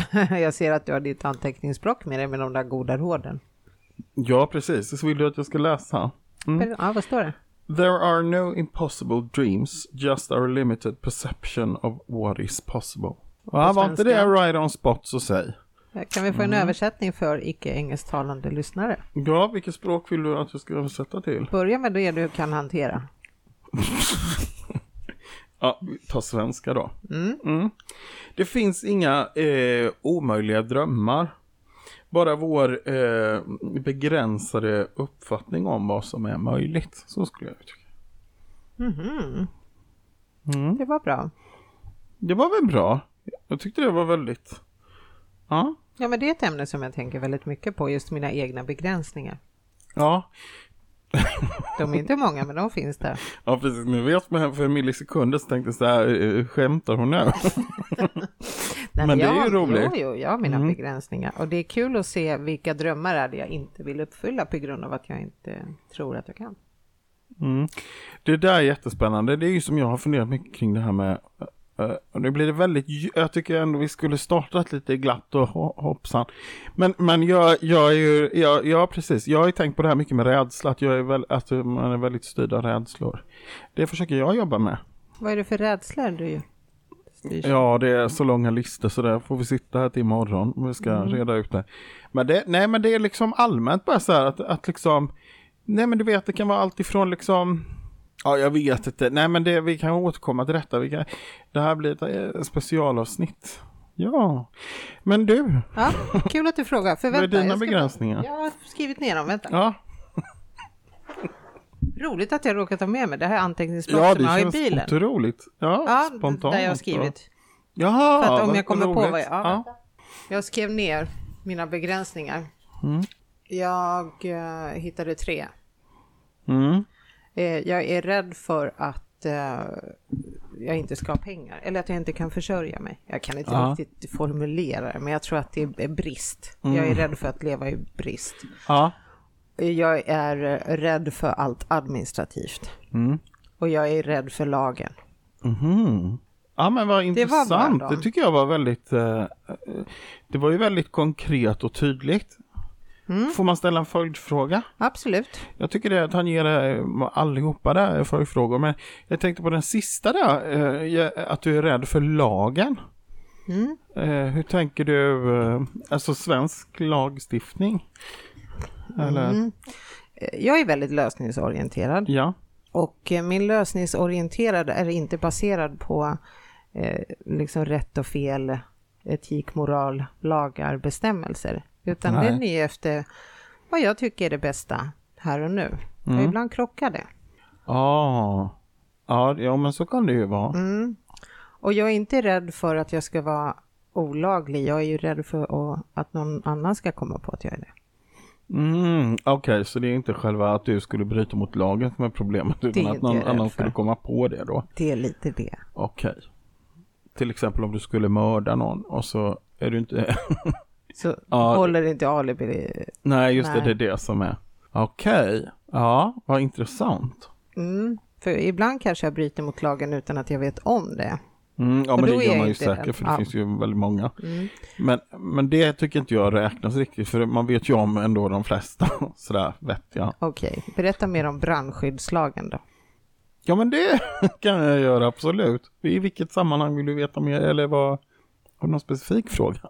Pelle, jag ser att du har ditt anteckningsblock med dig med de där goda råden. Ja, precis. Så vill du att jag ska läsa? Mm. Ja, vad står det? There are no impossible dreams, just our limited perception of what is possible. Ja, var inte det right on spot så säg. Kan vi få Mm. en översättning för icke engelsktalande lyssnare? Ja, vilket språk vill du att jag ska översätta till? Börja med det du kan hantera. Ja, vi tar svenska då. Mm. Mm. Det finns inga eh, omöjliga drömmar. Bara vår eh, begränsade uppfattning om vad som är möjligt. Så skulle jag tycka. Mhm, Mm. Det var bra. Det var väl bra? Jag tyckte det var väldigt... Ja. Ja, men det är ett ämne som jag tänker väldigt mycket på, just mina egna begränsningar. Ja, De är inte många, men de finns där. ja precis. Nu vet man för en millisekund så tänkte jag så här, eh, skämtar hon nu? Nej, Men det är ju roligt. Jo, jo, jag har mina Mm. begränsningar. Och det är kul att se vilka drömmar är det jag inte vill uppfylla på grund av att jag inte tror att jag kan. Mm. Det där är jättespännande. Det är ju som jag har funderat mycket kring det här med och nu blir det väldigt, jag tycker ändå vi skulle startat lite glatt och ho- hoppsan. Men, men jag, jag är ju, jag, ja precis, jag har ju tänkt på det här mycket med rädsla, att, jag är väl, att man är väldigt styrd av rädslor. Det försöker jag jobba med. Vad är det för rädslor du styrs Ja, det är så långa listor så där får vi sitta här till imorgon om vi ska reda ut det. Men det, nej men det är liksom allmänt bara så här att, att liksom, nej men du vet det kan vara allt ifrån liksom, ja jag vet inte, nej men det, vi kan återkomma till detta, vi kan, det här blir ett eh, specialavsnitt. Ja, men du, Ja, kul att du frågar. För vad är vänta, dina jag ska- begränsningar? Jag har skrivit ner dem, vänta. Ja, Roligt att jag råkat ta med mig det här anteckningsblock ja som jag har det i känns bilen. otroligt. Ja, Ja, spontant. där jag har skrivit. Jaha, För att om jag kommer på roligt. vad jag... Ja. Ja. Jag skrev ner mina begränsningar. Mm. Jag eh, hittade tre. Mm. Eh, jag är rädd för att eh, jag inte ska ha pengar eller att jag inte kan försörja mig. Jag kan inte Ja. riktigt formulera det, men jag tror att det är brist. Mm. Jag är rädd för att leva i brist. ja. Jag är eh, rädd för allt administrativt Mm. och jag är rädd för lagen. Mhm. Ja men vad var intressant. Det, då. tycker jag var väldigt, eh, eh, det var ju väldigt konkret och tydligt. Mm. Får man ställa en följdfråga? Absolut. Jag tycker det ger eh, allihopa där följdfrågor. Men jag tänkte på den sista där, eh, att du är rädd för lagen. Mm. Eh, hur tänker du, alltså svensk lagstiftning? Eller? Mm. Jag är väldigt lösningsorienterad Ja. och min lösningsorienterad är inte baserad på eh, liksom rätt och fel, etik, moral, lagar, bestämmelser. Utan Nej. den är efter vad jag tycker är det bästa här och nu. Och Mm. ibland krockar det. Ah. Ja, ja, men så kan det ju vara. Mm. Och jag är inte rädd för att jag ska vara olaglig. Jag är ju rädd för att- någon annan ska komma på att jag är det. Mm, Okej, så det är inte själva att du skulle bryta mot lagen som är problemet utan är att någon annan skulle komma på det då? Det är lite det. Okej. Till exempel om du skulle mörda någon och så är du inte... Så Ja. håller inte alibi. Nej, just det, Nej. det är det som är. Okej, ja, vad intressant. Mm. För ibland kanske jag bryter mot lagen utan att jag vet om det. Mm, ja, men det gör man ju säkert för det Ja. finns ju väldigt många. Mm. Men, men det tycker inte jag räknas riktigt för man vet ju om ändå de flesta. Sådär vet jag. Okej, berätta mer om brandskyddslagen då. Ja men det kan jag göra absolut. I vilket sammanhang vill du veta mer eller vad? Har du någon specifik fråga?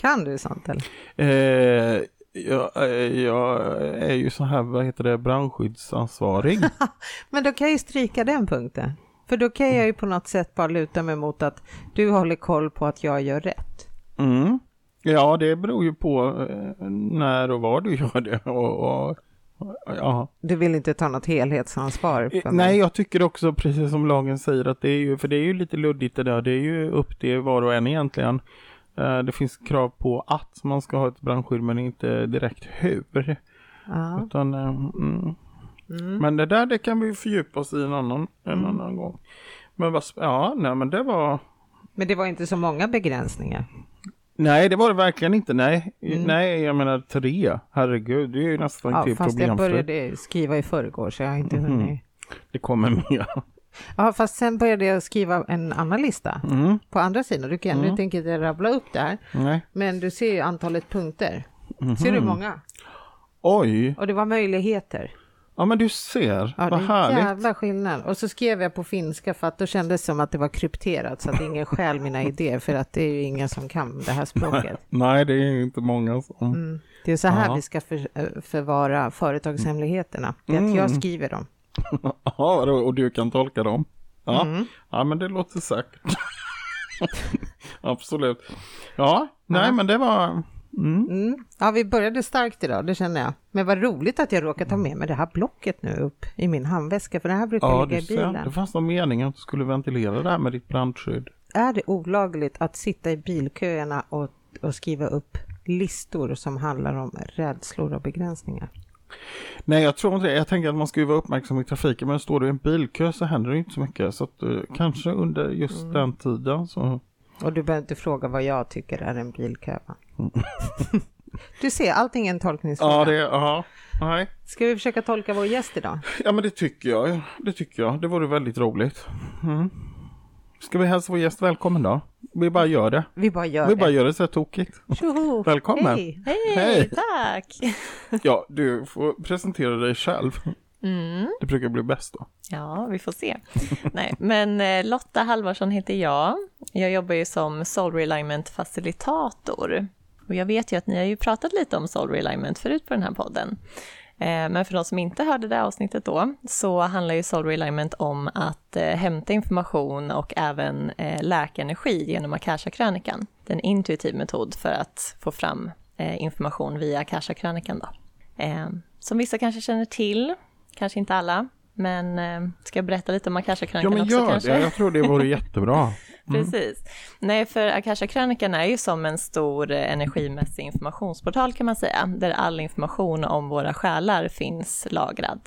Kan du sånt eller? Eh, jag, eh, jag är ju så här, vad heter det, brandskyddsansvarig. Men då kan jag ju stryka den punkten. För då kan jag ju på något sätt bara luta mig mot att du håller koll på att jag gör rätt. Mm. Ja, det beror ju på eh, när och var du gör det. Och, och, ja. Du vill inte ta något helhetsansvar för Eh, mig. Nej, jag tycker också precis som lagen säger att det är ju, för det är ju lite luddigt det där. Det är ju upp till var och en egentligen. Eh, Det finns krav på att man ska ha ett brandskydd men inte direkt hur. Ja. Utan, eh, mm. Mm. Men det där det kan vi fördjupa oss i en annan, en annan gång. Men vad, ja, nej men det var, Men det var inte så många begränsningar. nej det var det verkligen inte, nej. Mm. Nej, jag menar tre, herregud, det är ju nästan Ja, till fast jag började skriva i förrgår så jag har inte Mhm. hunnit. Det kommer mer. Ja, fast sen började jag skriva en annan lista Mm. på andra sidan. Du kan, Nu Mm. tänker jag inte rabbla upp det här, Nej. men du ser ju antalet punkter. Mhm. Ser du många? Oj, Och det var möjligheter. ja men du ser, Ja, vad härligt. jävla skillnad. Och så skrev jag på finska för att då kändes det som att det var krypterat så att ingen stjäl mina idéer för att det är ju ingen som kan det här språket. Nej, det är inte många som... Mm. Det är så här Ja. vi ska för, eh, förvara företagshemligheterna. Det är att jag Mm. skriver dem. Ja, och du kan tolka dem? Ja, Mm. ja men det låter säkert. Absolut. Ja, nej Ja. men det var... Mm. Mm. Ja, vi började starkt idag, det känner jag. Men vad roligt att jag råkar ta med mig det här blocket nu upp i min handväska, för det här brukar Ja, ligga i bilen. Det fanns någon mening att du skulle ventilera det här med ditt brandskydd. Är det olagligt att sitta i bilköerna och, och skriva upp listor som handlar om rädslor och begränsningar? Nej, jag tror inte det. Jag tänker att man ska ju vara uppmärksam i trafiken, men står du i en bilkö så händer det inte så mycket. Så att uh, kanske under just Mm. den tiden så... Och du behöver inte fråga vad jag tycker är en bilkö, va? Du ser, allting är en tolkningsfråga. Ja, det... Ja, nej. Ska vi försöka tolka vår gäst idag? Ja, men det tycker jag. Det tycker jag. Det vore väldigt roligt. Mm. Ska vi hälsa vår gäst välkommen då? Vi bara gör det. Vi bara gör Vi det. bara gör det så här tokigt. Tjoho! Välkommen. Hej! Hej, Hej. tack! Ja, du får presentera dig själv. Mm, Det brukar bli bäst då. ja, vi får se. Nej, men eh, Lotta Halvarsson heter jag. Jag jobbar ju som Soul Realignment facilitator. Och jag vet ju att ni har ju pratat lite om Soul Realignment förut på den här podden. Eh, Men för de som inte hörde det avsnittet då, så handlar ju Soul Realignment om att eh, hämta information och även eh, läka energi genom Akasha-krönikan. Det är en intuitiv metod för att få fram information via Akasha-krönikan då. Som vissa kanske känner till, kanske inte alla, men ska jag berätta lite om Ja, Akasha-krönikan men också gör kanske? det. Jag tror det vore jättebra. Mm. Precis. Nej, för Akasha-krönikan är ju som en stor eh, energimässig informationsportal kan man säga, där all information om våra själar finns lagrad.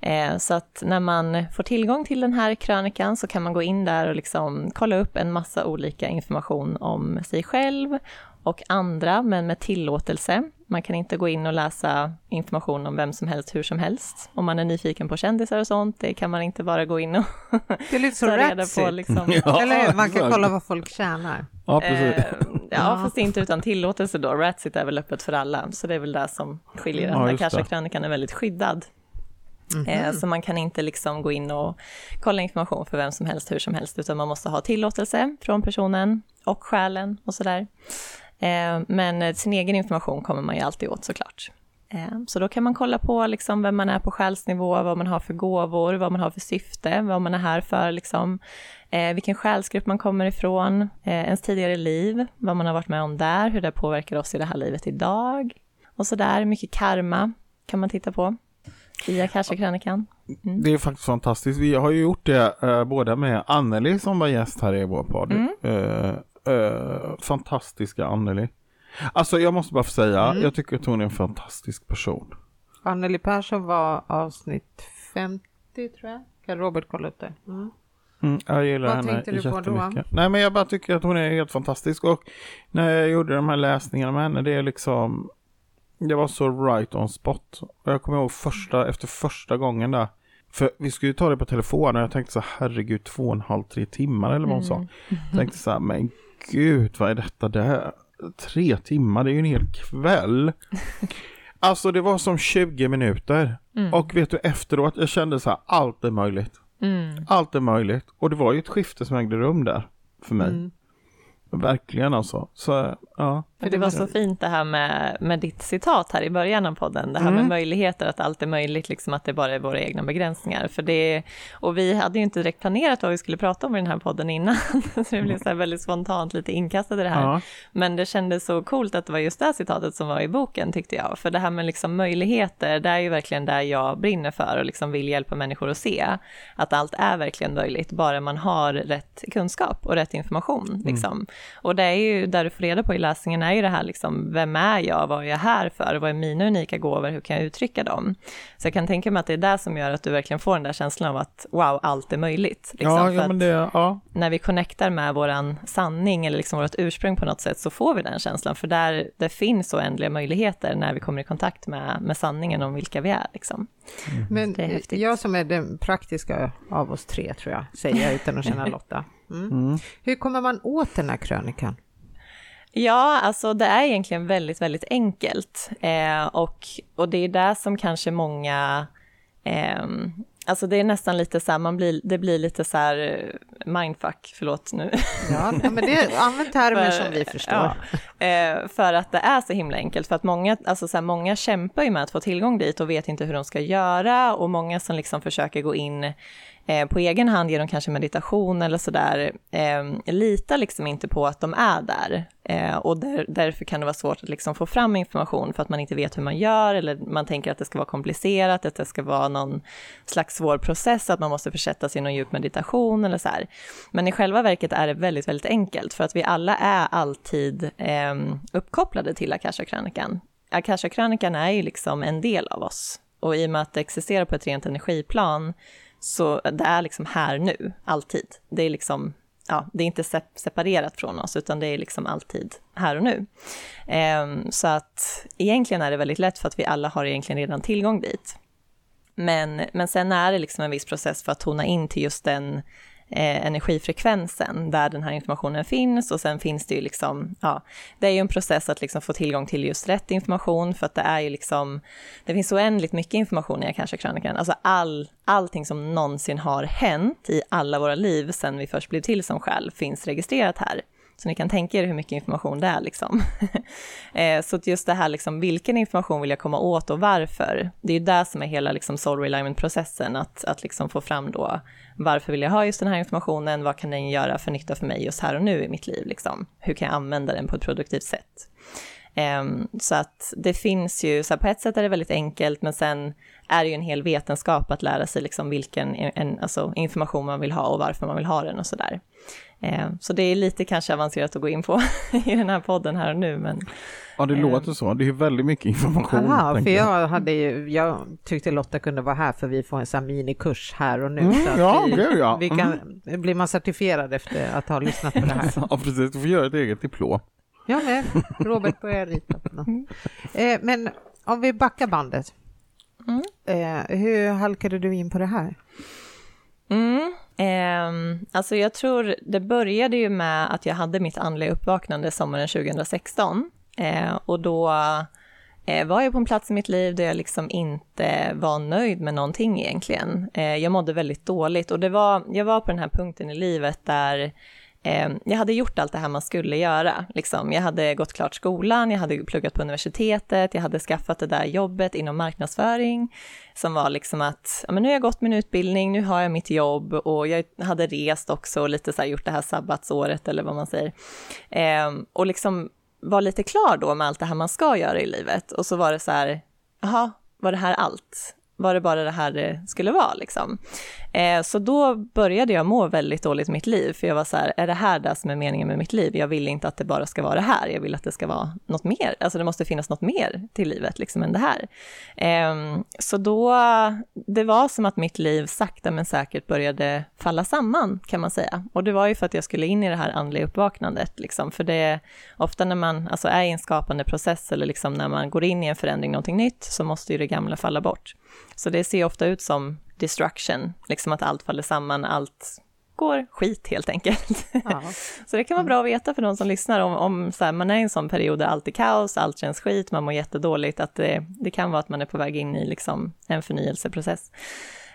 Eh, så att när man får tillgång till den här krönikan så kan man gå in där och liksom kolla upp en massa olika information om sig själv och andra, men med tillåtelse. Man kan inte gå in och läsa information om vem som helst hur som helst. Om man är nyfiken på kändisar och sånt, det kan man inte bara gå in och Det är lite så ta reda på. Liksom. Ja, Eller? Man kan exakt. kolla vad folk tjänar. Ja, precis. Eh, ja, fast inte utan tillåtelse då. Ratsit är väl öppet för alla, så det är väl det som skiljer den. Ja. Akasha-krönikan är väldigt skyddad. Eh, så man kan inte liksom gå in och kolla information för vem som helst, hur som helst, utan man måste ha tillåtelse från personen och själen och sådär. Eh, men eh, sin egen information kommer man ju alltid åt såklart. Eh, Så då kan man kolla på liksom vem man är på själsnivå, vad man har för gåvor, vad man har för syfte, vad man är här för, liksom, vilken själsgrupp man kommer ifrån, ens tidigare liv, vad man har varit med om där, hur det påverkar oss i det här livet idag. Och så där, mycket karma kan man titta på i Akasha-krönikan. Det är faktiskt fantastiskt. Vi har ju gjort det eh, både med Anneli som var gäst här i vår podd. Mm. Eh, eh, fantastiska Anneli. Alltså jag måste bara få säga, Mm. jag tycker att hon är en fantastisk person. Anneli Persson var avsnitt 50 tror jag. Kan Robert kolla upp det? Mm. Mm, jag gillar Vad henne tänkte du på då? Nej men jag bara tycker att hon är helt fantastisk och när jag gjorde de här läsningarna med henne det är liksom det var så right on spot. Och jag kommer ihåg första, efter första gången där. För vi skulle ju ta det på telefon och jag tänkte så här, herregud två och en halv, tre timmar eller vad hon sa. Jag tänkte så här, men gud vad är detta där? Tre timmar, det är ju en hel kväll. Alltså det var som 20 minuter. Mm. Och vet du efteråt, jag kände så här, allt är möjligt. Mm. Allt är möjligt. Och det var ju ett skifte som ägde rum där. För mig. Mm. Verkligen alltså. Så ja. För det var så fint det här med, med ditt citat här i början av podden, det här med Mm. möjligheter, att allt är möjligt, liksom att det bara är våra egna begränsningar. För det, och vi hade ju inte direkt planerat vad vi skulle prata om i den här podden innan, så det blev så väldigt spontant lite inkastat i det här. ja. Men det kändes så coolt att det var just det här citatet som var i boken tyckte jag. För det här med liksom möjligheter, det är ju verkligen där jag brinner för och liksom vill hjälpa människor att se att allt är verkligen möjligt, bara man har rätt kunskap och rätt information. Liksom. Och det är ju där du får reda på i läsningen är är ju det här liksom, vem är jag, vad är jag här för, vad är mina unika gåvor, hur kan jag uttrycka dem? Så jag kan tänka mig att det är det som gör att du verkligen får den där känslan av att wow, allt är möjligt. Liksom, ja, ja, men det, ja. När vi connectar med våran sanning eller liksom vårt ursprung på något sätt så får vi den känslan, för där det finns oändliga möjligheter när vi kommer i kontakt med, med sanningen om vilka vi är. Liksom. Mm. Men jag som är den praktiska av oss tre, tror jag, säger jag utan att känna Lotta. Mm. Mm. Hur kommer man åt den här krönikan? Ja, alltså det är egentligen väldigt, väldigt enkelt. Eh, och, och det är det som kanske många eh, Alltså det är nästan lite så här, man blir, det blir lite så här mindfuck, förlåt nu. Ja, men det använd termer som vi förstår. Ja, eh, för att det är så himla enkelt, för att många, alltså så här, många kämpar ju med att få tillgång dit och vet inte hur de ska göra och många som liksom försöker gå in eh, på egen hand genom kanske meditation eller sådär, eh, litar liksom inte på att de är där. Eh, och där, därför kan det vara svårt att liksom få fram information för att man inte vet hur man gör eller man tänker att det ska vara komplicerat, att det ska vara någon slags svår process, att man måste försätta sig i någon djup meditation eller så här. Men i själva verket är det väldigt, väldigt enkelt för att vi alla är alltid eh, Ehm, uppkopplade till Akasha-krönikan. Akasha-krönikan är ju liksom en del av oss och i och med att det existerar på ett rent energiplan så det är liksom här nu, alltid. Det är liksom, ja, det är inte separerat från oss, utan det är liksom alltid här och nu. Ehm, så att egentligen är det väldigt lätt för att vi alla har egentligen redan tillgång dit. Men, men sen är det liksom en viss process för att tona in till just den eh, energifrekvensen där den här informationen finns och sen finns det ju liksom, ja, det är ju en process att liksom få tillgång till just rätt information för att det är ju liksom, det finns oändligt mycket information i Akasha-krönikan, alltså all, allting som någonsin har hänt i alla våra liv sedan vi först blev till som själ finns registrerat här. Så ni kan tänka er hur mycket information det är liksom. Eh, så just det här liksom, vilken information vill jag komma åt och varför? Det är ju det som är hela liksom soul relignment-processen, att, att liksom få fram då varför vill jag ha just den här informationen? Vad kan den göra för nytta för mig just här och nu i mitt liv? Liksom? Hur kan jag använda den på ett produktivt sätt? Um, så att det finns ju, så här, på ett sätt är det väldigt enkelt, men sen är det ju en hel vetenskap att lära sig liksom vilken en, alltså, information man vill ha och varför man vill ha den och sådär. Um, så det är lite kanske avancerat att gå in på i den här podden här och nu, men Ja, det um, låter så. Det är väldigt mycket information. Aha, för jag, hade ju, jag tyckte Lotta kunde vara här för vi får en sån minikurs här och nu. Mm, så ja, vi, det ja. Vi kan, mm. Blir man certifierad efter att ha lyssnat på det här? ja, precis. Du får göra ett eget diplom. Ja, med. Robert börjar rita på något. Mm. Eh, men om vi backar bandet. Mm. Eh, hur halkade du in på det här? Mm. Eh, alltså jag tror det började ju med att jag hade mitt andliga uppvaknande sommaren 2016. Eh, och då eh, var jag på en plats i mitt liv där jag liksom inte var nöjd med någonting egentligen. Ehm, jag mådde väldigt dåligt och det var, jag var på den här punkten i livet där Ehm, jag hade gjort allt det här man skulle göra. Liksom. Jag hade gått klart skolan, jag hade pluggat på universitetet, jag hade skaffat det där jobbet inom marknadsföring som var liksom att ja, men nu har jag gått min utbildning, nu har jag mitt jobb och jag hade rest också och lite så här gjort det här sabbatsåret eller vad man säger. Ehm, och liksom var lite klar då med allt det här man ska göra i livet och så var det så här, jaha, var det här allt? var det bara det här det skulle vara liksom. Eh, så då började jag må väldigt dåligt i mitt liv, för jag var så här, är det här det som är meningen med mitt liv? Jag vill inte att det bara ska vara det här, jag vill att det ska vara något mer, alltså det måste finnas något mer till livet liksom än det här. Eh, så då, det var som att mitt liv sakta men säkert började falla samman, kan man säga. Och det var ju för att jag skulle in i det här andliga uppvaknandet, liksom, för det är ofta när man alltså är i en skapande process, eller liksom när man går in i en förändring, någonting nytt, så måste ju det gamla falla bort. Så det ser ofta ut som destruction, liksom att allt faller samman, allt går skit helt enkelt. Ja. så det kan vara bra att veta för de som lyssnar om, om så här, man är i en sån period där allt är kaos, allt känns skit, man mår jättedåligt, att det, det kan vara att man är på väg in i liksom en förnyelseprocess.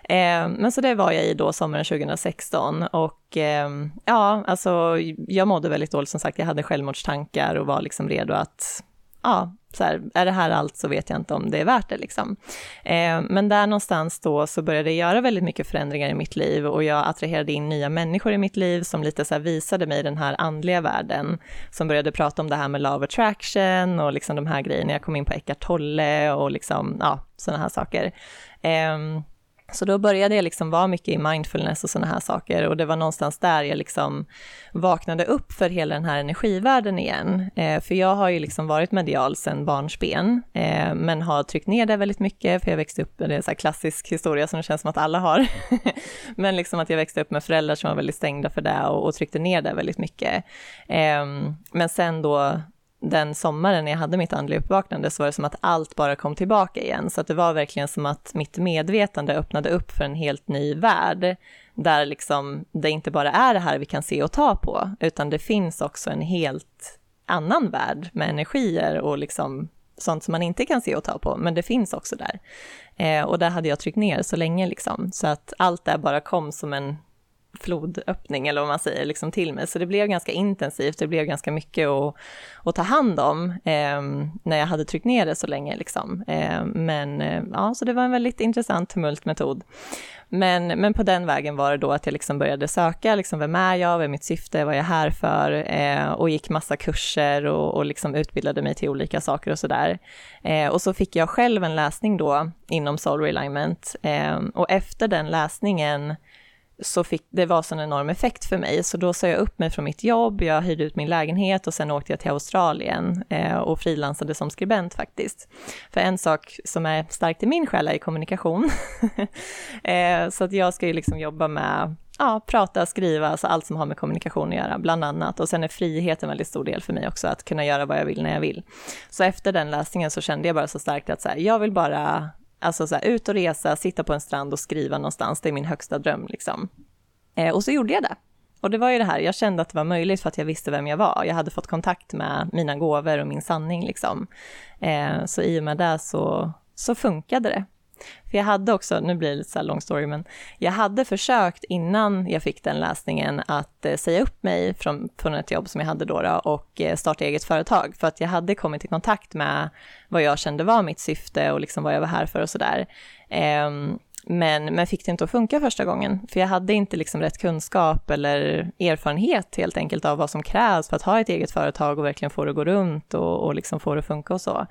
Eh, men så det var jag i då sommaren 2016 och eh, ja, alltså jag mådde väldigt dåligt som sagt, jag hade självmordstankar och var liksom redo att ja, så här, är det här allt så vet jag inte om det är värt det liksom. Eh, men där någonstans då så började jag göra väldigt mycket förändringar i mitt liv och jag attraherade in nya människor i mitt liv som lite så här visade mig den här andliga världen, som började prata om det här med love attraction och liksom de här grejerna. Jag kom in på Eckart Tolle och liksom, ja, sådana här saker. Eh, så då började jag liksom vara mycket i mindfulness och sådana här saker och det var någonstans där jag liksom vaknade upp för hela den här energivärlden igen. Eh, för jag har ju liksom varit medial sedan barnsben, eh, men har tryckt ner det väldigt mycket, för jag växte upp, det är en så klassisk historia som det känns som att alla har, men liksom att jag växte upp med föräldrar som var väldigt stängda för det och, och tryckte ner det väldigt mycket. Eh, men sen då den sommaren när jag hade mitt andliga uppvaknande så var det som att allt bara kom tillbaka igen. Så att det var verkligen som att mitt medvetande öppnade upp för en helt ny värld. Där liksom det inte bara är det här vi kan se och ta på, utan det finns också en helt annan värld med energier och liksom sånt som man inte kan se och ta på, men det finns också där. Eh, och där hade jag tryckt ner så länge liksom, så att allt det bara kom som en flodöppning eller vad man säger, liksom till mig. Så det blev ganska intensivt, det blev ganska mycket att, att ta hand om eh, när jag hade tryckt ner det så länge. Liksom. Eh, men eh, ja, så det var en väldigt intressant tumultmetod. Men, men på den vägen var det då att jag liksom började söka, liksom, vem är jag, vad är mitt syfte, vad är jag här för? Eh, och gick massa kurser och, och liksom utbildade mig till olika saker och sådär. Eh, och så fick jag själv en läsning då inom Soul Realignment. Eh, och efter den läsningen så fick det var sån enorm effekt för mig, så då sa jag upp mig från mitt jobb, jag hyrde ut min lägenhet och sen åkte jag till Australien eh, och frilansade som skribent faktiskt. För en sak som är starkt i min själ är kommunikation. eh, så att jag ska ju liksom jobba med ja, prata, skriva, alltså allt som har med kommunikation att göra, bland annat. Och sen är frihet en väldigt stor del för mig också, att kunna göra vad jag vill när jag vill. Så efter den läsningen så kände jag bara så starkt att så här, jag vill bara Alltså så här, ut och resa, sitta på en strand och skriva någonstans, det är min högsta dröm liksom. Eh, och så gjorde jag det. Och det var ju det här, jag kände att det var möjligt för att jag visste vem jag var. Jag hade fått kontakt med mina gåvor och min sanning liksom. Eh, så i och med det så, så funkade det. För jag hade också, nu blir det lite så här long story, men jag hade försökt innan jag fick den läsningen att eh, säga upp mig från, från ett jobb som jag hade då, då och eh, starta eget företag, för att jag hade kommit i kontakt med vad jag kände var mitt syfte och liksom vad jag var här för och sådär. Um, ehm, men, men fick det inte att funka första gången, för jag hade inte liksom rätt kunskap eller erfarenhet helt enkelt av vad som krävs för att ha ett eget företag och verkligen få det att gå runt och, och liksom få det att funka och så.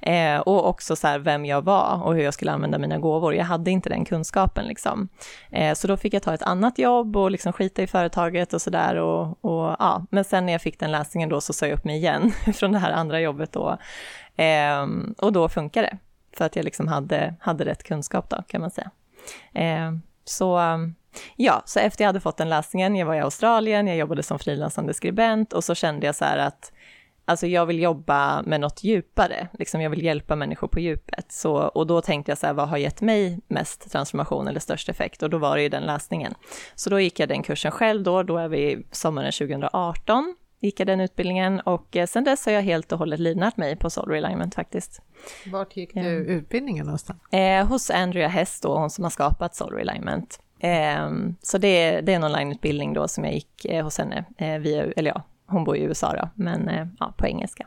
Eh, och också så här vem jag var och hur jag skulle använda mina gåvor. Jag hade inte den kunskapen liksom. Eh, så då fick jag ta ett annat jobb och liksom skita i företaget och sådär. Och, och, ja. Men sen när jag fick den läsningen då så sa jag upp mig igen från det här andra jobbet då. Eh, och då funkar det för att jag liksom hade, hade rätt kunskap då, kan man säga. Eh, så um, ja, så efter jag hade fått den läsningen, jag var i Australien, jag jobbade som frilansande skribent och så kände jag så här att Alltså jag vill jobba med något djupare, liksom jag vill hjälpa människor på djupet. Så, och då tänkte jag så här, vad har gett mig mest transformation eller störst effekt? Och då var det ju den läsningen. Så då gick jag den kursen själv då, då är vi sommaren 2018 gick jag den utbildningen och eh, sen dess har jag helt och hållet livnärt mig på Soul Realignment faktiskt. Vart gick du utbildningen någonstans? Eh, hos Andrea Hess då, hon som har skapat Soul Realignment. Eh, så det, det är en onlineutbildning då som jag gick eh, hos henne eh, via, eller ja, hon bor i USA då, men eh, ja, på engelska.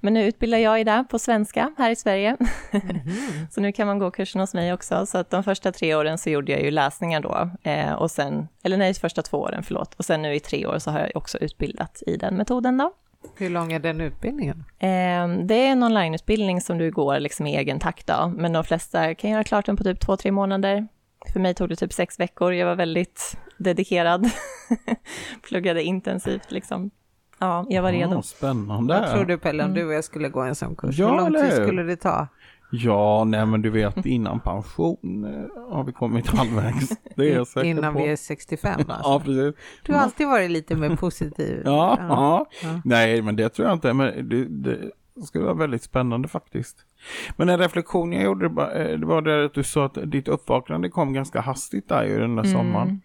Men nu utbildar jag i det på svenska här i Sverige. Mm så nu kan man gå kursen hos mig också. Så att de första tre åren så gjorde jag ju läsningar då. Eh, och sen, eller nej, första två åren, förlåt. Och sen nu i tre år så har jag också utbildat i den metoden då. Hur lång är den utbildningen? Eh, det är en onlineutbildning som du går liksom i egen takt då. Men de flesta kan göra klart den på typ två, tre månader. För mig tog det typ sex veckor. Jag var väldigt dedikerad. Pluggade intensivt liksom. Ja, jag var redo. Ja, spännande. Vad tror du Pelle om du och jag skulle gå en sån kurs? Ja, Hur lång tid skulle det ta? Ja, nej men du vet innan pension eh, har vi kommit halvvägs. Det är jag säker Innan på. vi är 65 alltså. ja, precis. Du har alltid varit lite mer positiv. ja, ja, ja. nej men det tror jag inte. Men det, det skulle vara väldigt spännande faktiskt. Men en reflektion jag gjorde, det var det att du sa att ditt uppvaknande kom ganska hastigt där ju den där mm. sommaren.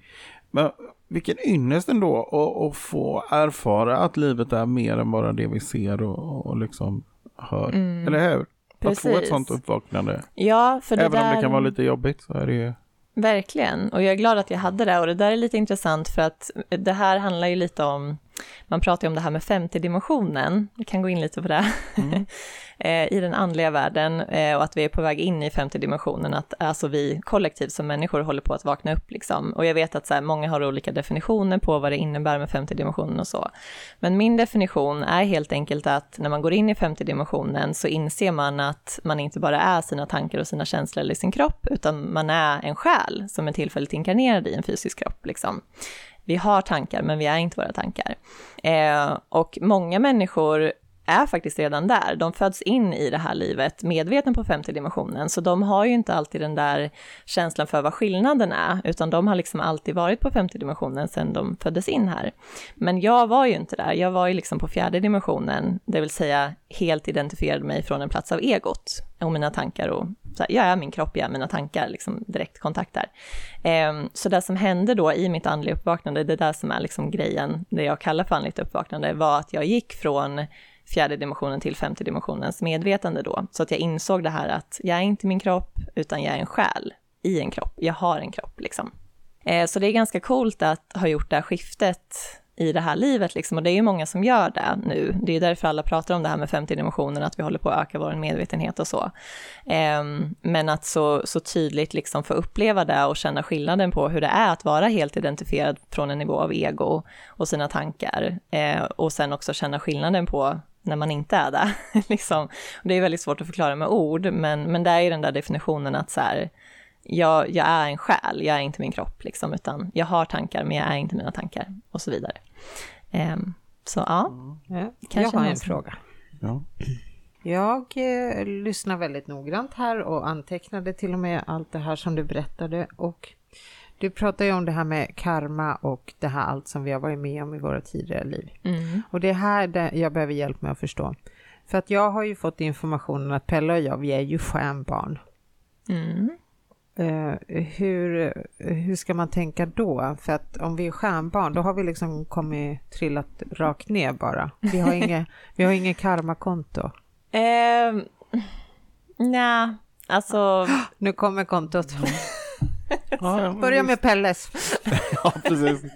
Men vilken ynnest ändå att, att få erfara att livet är mer än bara det vi ser och, och liksom hör. Mm. Eller hur? Precis. Att få ett sånt uppvaknande. Ja, för det Även där... om det kan vara lite jobbigt så är det ju... Verkligen, och jag är glad att jag hade det och det där är lite intressant för att det här handlar ju lite om man pratar ju om det här med 50-dimensionen, vi kan gå in lite på det, mm. Eh, i den andliga världen eh, och att vi är på väg in i 50-dimensionen, att alltså vi kollektivt som människor håller på att vakna upp liksom. Och jag vet att så här, många har olika definitioner på vad det innebär med 50-dimensionen och så. Men min definition är helt enkelt att när man går in i 50-dimensionen så inser man att man inte bara är sina tankar och sina känslor eller sin kropp, utan man är en själ som är tillfälligt inkarnerad i en fysisk kropp. Liksom vi har tankar, men vi är inte våra tankar. Eh, och många människor är faktiskt redan där. De föds in i det här livet medveten på femte dimensionen, så de har ju inte alltid den där känslan för vad skillnaden är, utan de har liksom alltid varit på femte dimensionen sedan de föddes in här. Men jag var ju inte där, jag var ju liksom på fjärde dimensionen, det vill säga helt identifierade mig från en plats av egot och mina tankar och så här, jag är min kropp, jag är mina tankar, liksom direkt kontakt där. Eh, så det som hände då i mitt andliga uppvaknande, det där som är liksom grejen, det jag kallar för andligt uppvaknande, var att jag gick från fjärde dimensionen till femte dimensionens medvetande då. Så att jag insåg det här att jag är inte min kropp, utan jag är en själ i en kropp. Jag har en kropp liksom. Eh, så det är ganska coolt att ha gjort det här skiftet i det här livet liksom. Och det är ju många som gör det nu. Det är därför alla pratar om det här med femte dimensionen, att vi håller på att öka vår medvetenhet och så. Eh, men att så, så tydligt liksom få uppleva det och känna skillnaden på hur det är att vara helt identifierad från en nivå av ego och sina tankar. Eh, och sen också känna skillnaden på när man inte är det. liksom. Det är väldigt svårt att förklara med ord, men, men det är ju den där definitionen att så här, jag, jag är en själ, jag är inte min kropp, liksom, utan jag har tankar, men jag är inte mina tankar, och så vidare. Um, så ja, mm. jag har en fråga. Ja. Jag eh, lyssnar väldigt noggrant här och antecknade till och med allt det här som du berättade och du pratar ju om det här med karma och det här allt som vi har varit med om i våra tidigare liv. Mm. Och det är här det jag behöver hjälp med att förstå. För att jag har ju fått informationen att Pelle och jag, vi är ju stjärnbarn. Mm. Uh, hur, hur ska man tänka då? För att om vi är stjärnbarn, då har vi liksom kommit trillat rakt ner bara. Vi har inget, vi har inget karmakonto. Uh, Nej, alltså... Nu kommer kontot. Ja, Börja med Pelles. ja, precis.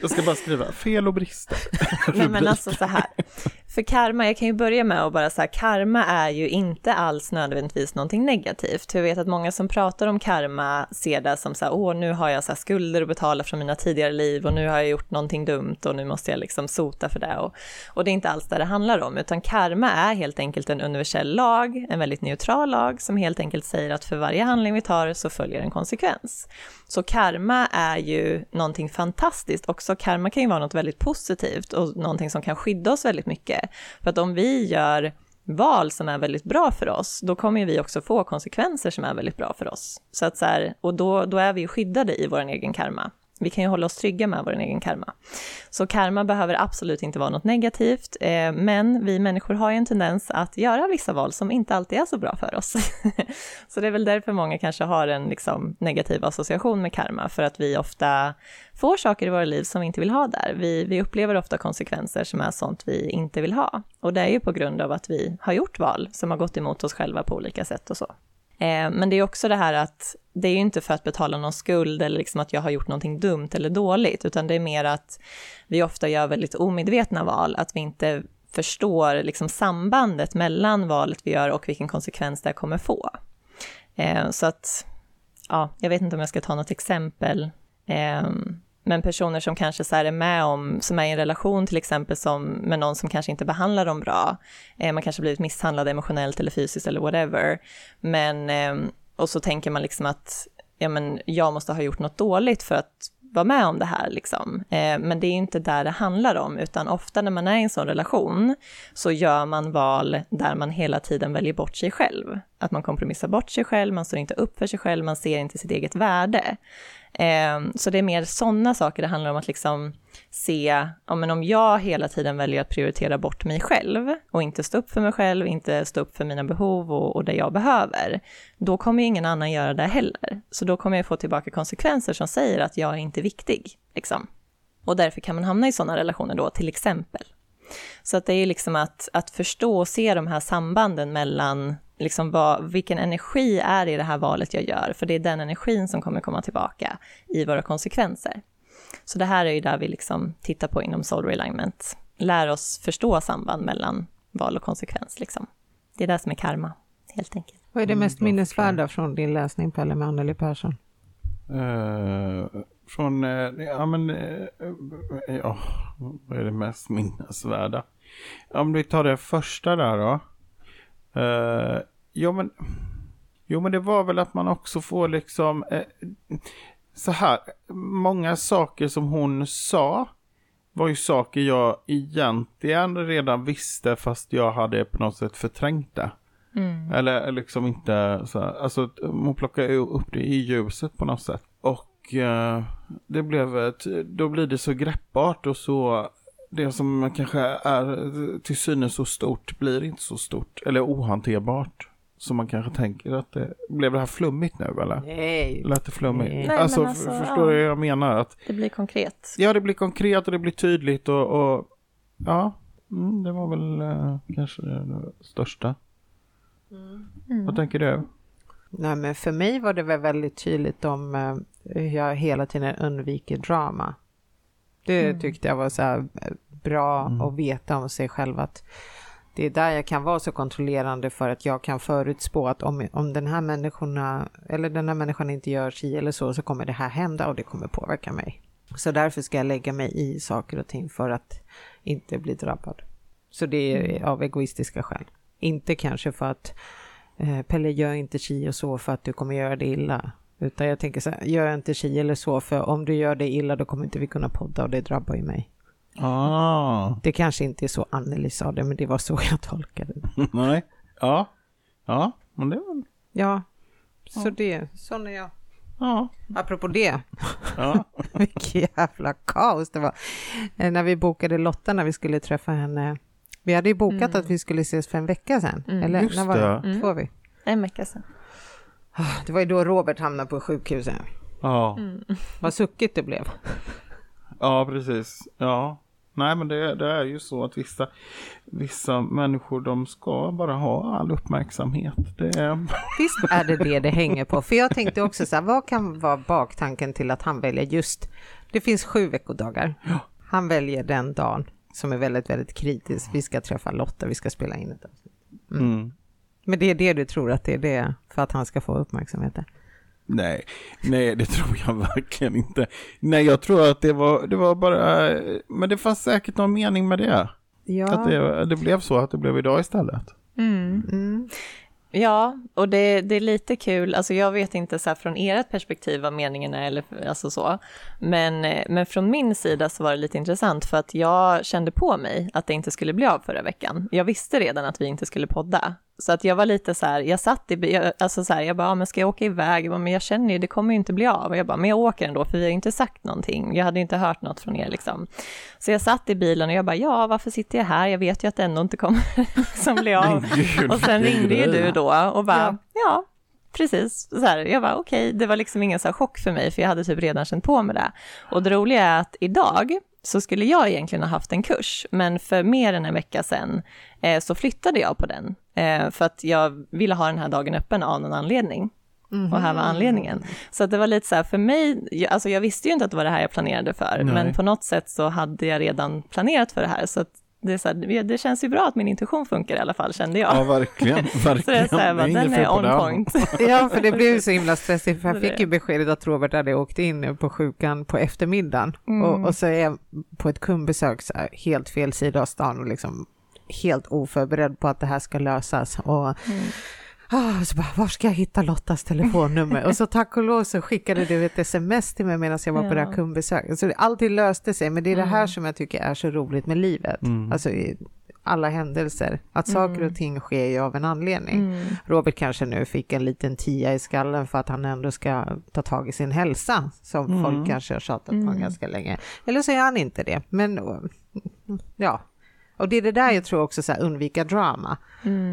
Jag ska bara skriva fel och brister. Nej, men alltså så här. För karma, jag kan ju börja med att bara säga, karma är ju inte alls nödvändigtvis någonting negativt. Jag vet att många som pratar om karma ser det som så här, åh, nu har jag så skulder att betala från mina tidigare liv och nu har jag gjort någonting dumt och nu måste jag liksom sota för det. Och, och det är inte alls det det handlar om, utan karma är helt enkelt en universell lag, en väldigt neutral lag som helt enkelt säger att för varje handling vi tar så följer en konsekvens. Så karma är ju någonting fantastiskt också. Karma kan ju vara något väldigt positivt och någonting som kan skydda oss väldigt mycket. För att om vi gör val som är väldigt bra för oss, då kommer vi också få konsekvenser som är väldigt bra för oss. Så att så här, och då, då är vi ju skyddade i vår egen karma. Vi kan ju hålla oss trygga med vår egen karma. Så karma behöver absolut inte vara något negativt, eh, men vi människor har ju en tendens att göra vissa val som inte alltid är så bra för oss. så det är väl därför många kanske har en liksom, negativ association med karma, för att vi ofta får saker i våra liv som vi inte vill ha där. Vi, vi upplever ofta konsekvenser som är sånt vi inte vill ha. Och det är ju på grund av att vi har gjort val som har gått emot oss själva på olika sätt och så. Eh, men det är också det här att det är ju inte för att betala någon skuld eller liksom att jag har gjort någonting dumt eller dåligt, utan det är mer att vi ofta gör väldigt omedvetna val, att vi inte förstår liksom sambandet mellan valet vi gör och vilken konsekvens det kommer få. Eh, så att, ja, jag vet inte om jag ska ta något exempel. Eh, men personer som kanske så är med om, som är i en relation till exempel som, med någon som kanske inte behandlar dem bra, eh, man kanske blivit misshandlad emotionellt eller fysiskt eller whatever, men, eh, och så tänker man liksom att ja, men jag måste ha gjort något dåligt för att vara med om det här liksom. Eh, men det är inte där det handlar om, utan ofta när man är i en sån relation så gör man val där man hela tiden väljer bort sig själv. Att man kompromissar bort sig själv, man står inte upp för sig själv, man ser inte sitt eget värde. Ehm, så det är mer sådana saker det handlar om att liksom se, ja, men om jag hela tiden väljer att prioritera bort mig själv och inte stå upp för mig själv, inte stå upp för mina behov och, och det jag behöver, då kommer ingen annan göra det heller. Så då kommer jag få tillbaka konsekvenser som säger att jag är inte viktig. Liksom. Och därför kan man hamna i sådana relationer då, till exempel. Så att det är liksom att, att förstå och se de här sambanden mellan liksom vad, vilken energi är i det här valet jag gör, för det är den energin som kommer komma tillbaka i våra konsekvenser. Så det här är ju där vi liksom tittar på inom Soul Realignment. lär oss förstå samband mellan val och konsekvens. Liksom. Det är det som är karma, helt enkelt. Vad är det mest mm, minnesvärda från din läsning Pelle med Anneli Persson? Uh, från, uh, ja men, uh, ja, vad är det mest minnesvärda? Om vi tar det första där då. Uh, ja men, jo men det var väl att man också får liksom, så här, många saker som hon sa var ju saker jag egentligen redan visste fast jag hade på något sätt förträngt det. Mm. Eller liksom inte så här, alltså hon plockade upp det i ljuset på något sätt. Och eh, det blev, ett, då blir det så greppbart och så, det som kanske är till synes så stort blir inte så stort. Eller ohanterbart. Som man kanske tänker att det, blev det här flummigt nu eller? Nej. Lät det flummigt? Nej. alltså, alltså förstår du ja. vad jag menar? Att, det blir konkret. Ja, det blir konkret och det blir tydligt och, och ja, mm, det var väl eh, kanske det största. Mm. Vad tänker du? Nej, men för mig var det väl väldigt tydligt om eh, hur jag hela tiden undviker drama. Det mm. tyckte jag var så här eh, bra mm. att veta om sig själv att det är där jag kan vara så kontrollerande för att jag kan förutspå att om, om den här människorna eller den här människan inte gör si eller så så kommer det här hända och det kommer påverka mig. Så därför ska jag lägga mig i saker och ting för att inte bli drabbad. Så det är mm. av egoistiska skäl. Inte kanske för att eh, Pelle gör inte si och så för att du kommer göra det illa. Utan jag tänker så här, gör inte si eller så för om du gör det illa då kommer inte vi kunna podda och det drabbar ju mig. Ah. Det kanske inte är så Anneli sa det, men det var så jag tolkade det. Nej, ja, ja, men det var... Ja, så ja. det, sån är jag. Ja. Apropå det, ja. vilket jävla kaos det var. Eh, när vi bokade Lotta när vi skulle träffa henne vi hade ju bokat mm. att vi skulle ses för en vecka sedan. Mm. Eller Just när var det? Mm. Får vi? En vecka sedan. Ah, det var ju då Robert hamnade på sjukhuset. Ja. Mm. Vad suckigt det blev. Ja, precis. Ja. Nej, men det, det, är ju så att vissa, vissa människor de ska bara ha all uppmärksamhet. Det är... Visst är det det det hänger på. För jag tänkte också så här, vad kan vara baktanken till att han väljer just, det finns sju veckodagar. Ja. Han väljer den dagen som är väldigt, väldigt kritisk. Vi ska träffa Lotta, vi ska spela in ett avsnitt. Mm. Mm. Men det är det du tror att det är det för att han ska få uppmärksamhet? Nej, nej det tror jag verkligen inte. Nej, jag tror att det var, det var bara, men det fanns säkert någon mening med det. Ja. Att det, det blev så att det blev idag istället. Mm. Mm. Ja, och det, det, är lite kul, alltså jag vet inte så här från ert perspektiv vad meningen är eller alltså så, men, men från min sida så var det lite intressant för att jag kände på mig att det inte skulle bli av förra veckan. Jag visste redan att vi inte skulle podda så att jag var lite så här, jag satt i, alltså så här, jag bara, ja, men ska jag åka iväg? Jag bara, men jag känner ju, det kommer ju inte bli av. Och jag bara, men jag åker ändå, för vi har inte sagt någonting. Jag hade inte hört något från er liksom. Så jag satt i bilen och jag bara, ja, varför sitter jag här? Jag vet ju att det ändå inte kommer som bli av. och sen ringde ju du då och bara, ja, ja precis. Så här, jag var okej, okay. det var liksom ingen så chock för mig, för jag hade typ redan känt på med det. Och det roliga är att idag så skulle jag egentligen ha haft en kurs, men för mer än en vecka sedan eh, så flyttade jag på den, eh, för att jag ville ha den här dagen öppen av någon anledning. Mm -hmm. Och här var anledningen. Så det var lite så här, för mig, alltså jag visste ju inte att det var det här jag planerade för, Nej. men på något sätt så hade jag redan planerat för det här, så att det, är så här, det känns ju bra att min intuition funkar i alla fall, kände jag. Ja, verkligen. verkligen. så det är så här, bara, den är on point. ja, för det blev ju så himla stressigt, för jag fick ju beskedet att Robert hade åkt in på sjukan på eftermiddagen. Mm. Och, och, så är jag på ett kundbesök, så här, helt fel sida av stan och liksom helt oförberedd på att det här ska lösas. Och, mm. Oh, så bara, var ska jag hitta Lottas telefonnummer? och så tack och lov så skickade du ett sms till mig medan jag var ja. på det här kundbesöket. Så alltid löste sig, men det är mm. det här mm. som jag tycker är så roligt med livet. Mm. Alltså i alla händelser, att saker och mm. ting sker ju av en anledning. Mm. Robert kanske nu fick en liten tia i skallen för att han ändå ska ta tag i sin hälsa, som mm. folk kanske har tjatat på ganska länge. Eller så är han inte det, men ja. Och det är det där jag tror också, så här, undvika drama.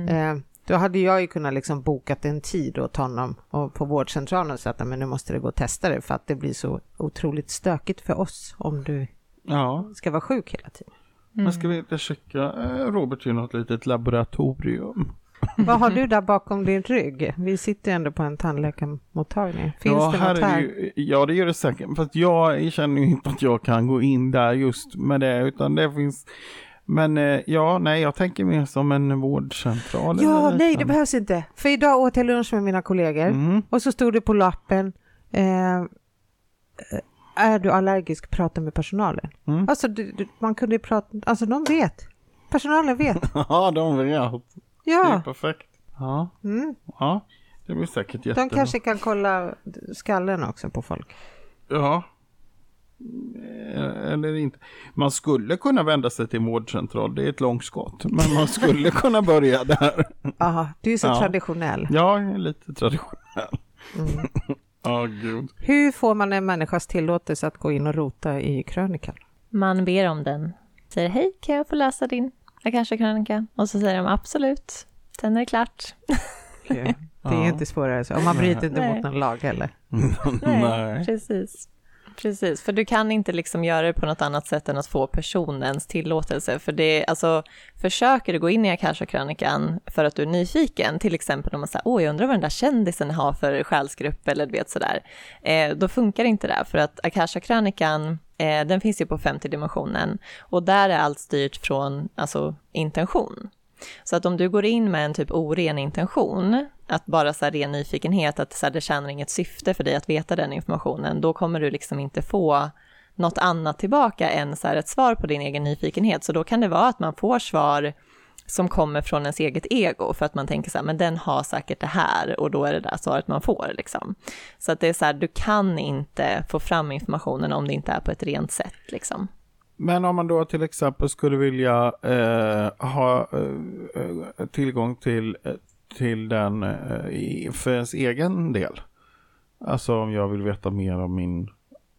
Eh, då hade jag ju kunnat liksom bokat en tid åt honom och på vårdcentralen och sagt att men nu måste det gå och testa det för att det blir så otroligt stökigt för oss om du ja. ska vara sjuk hela tiden. Mm. Men ska vi inte checka eh, Robert i något litet laboratorium? Vad har du där bakom din rygg? Vi sitter ändå på en tandläkarmottagning. Finns ja, det något här? Ju, ja, det gör det säkert. Fast jag känner ju inte att jag kan gå in där just med det, utan det finns Men eh, ja, nej, jag tänker mer som en vårdcentral. Ja, nej, det behövs inte. För idag åt jag lunch med mina kollegor mm. och så stod det på lappen eh, är du allergisk, prata med personalen. Mm. Alltså, du, du, man kunde prata, alltså de vet. Personalen vet. ja, de vet. Ja. Det är perfekt. Ja. Mm. ja, det blir säkert jättebra. De kanske kan kolla skallen också på folk. Ja. Eh, eller inte. Man skulle kunna vända sig till vårdcentral, det är ett långt skott. Men man skulle kunna börja där. Jaha, du är så ja. traditionell. Ja, jag är lite traditionell. Mm. oh, gud. Hur får man en människas tillåtelse att gå in och rota i krönikan? Man ber om den. Säger hej, kan jag få läsa din Akasha-krönika? Och så säger de absolut, sen är det klart. Okay. Det är ja. inte svårare så. Och man bryter inte mot någon lag heller. Nej, precis. Precis, för du kan inte liksom göra det på något annat sätt än att få personens tillåtelse. För det, alltså, försöker du gå in i Akasha-krönikan för att du är nyfiken, till exempel om man säger åh, jag undrar vad den där kändisen har för själsgrupp eller du vet sådär, eh, då funkar inte det, för att Akasha-krönikan eh, den finns ju på femte dimensionen och där är allt styrt från alltså, intention. Så att om du går in med en typ oren intention, att bara så här ren nyfikenhet, att så här, det tjänar inget syfte för dig att veta den informationen, då kommer du liksom inte få något annat tillbaka än så här ett svar på din egen nyfikenhet. Så då kan det vara att man får svar som kommer från ens eget ego, för att man tänker så här, men den har säkert det här och då är det där svaret man får liksom. Så att det är så här, du kan inte få fram informationen om det inte är på ett rent sätt liksom. Men om man då till exempel skulle vilja eh, ha eh, tillgång till, till den eh, för ens egen del. Alltså om jag vill veta mer om min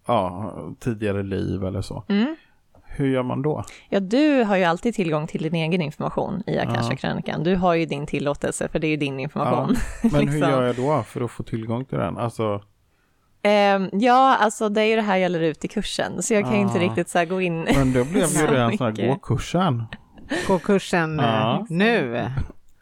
ja, tidigare liv eller så. Mm. Hur gör man då? Ja, du har ju alltid tillgång till din egen information i Akasha-krönikan. Du har ju din tillåtelse, för det är ju din information. Ja. Men liksom. hur gör jag då för att få tillgång till den? Alltså... Um, ja, alltså det är ju det här jag lär ut i kursen, så jag kan ju inte riktigt så gå in Men då blev ju det en sån här gå-kursen. Gå-kursen ja. nu.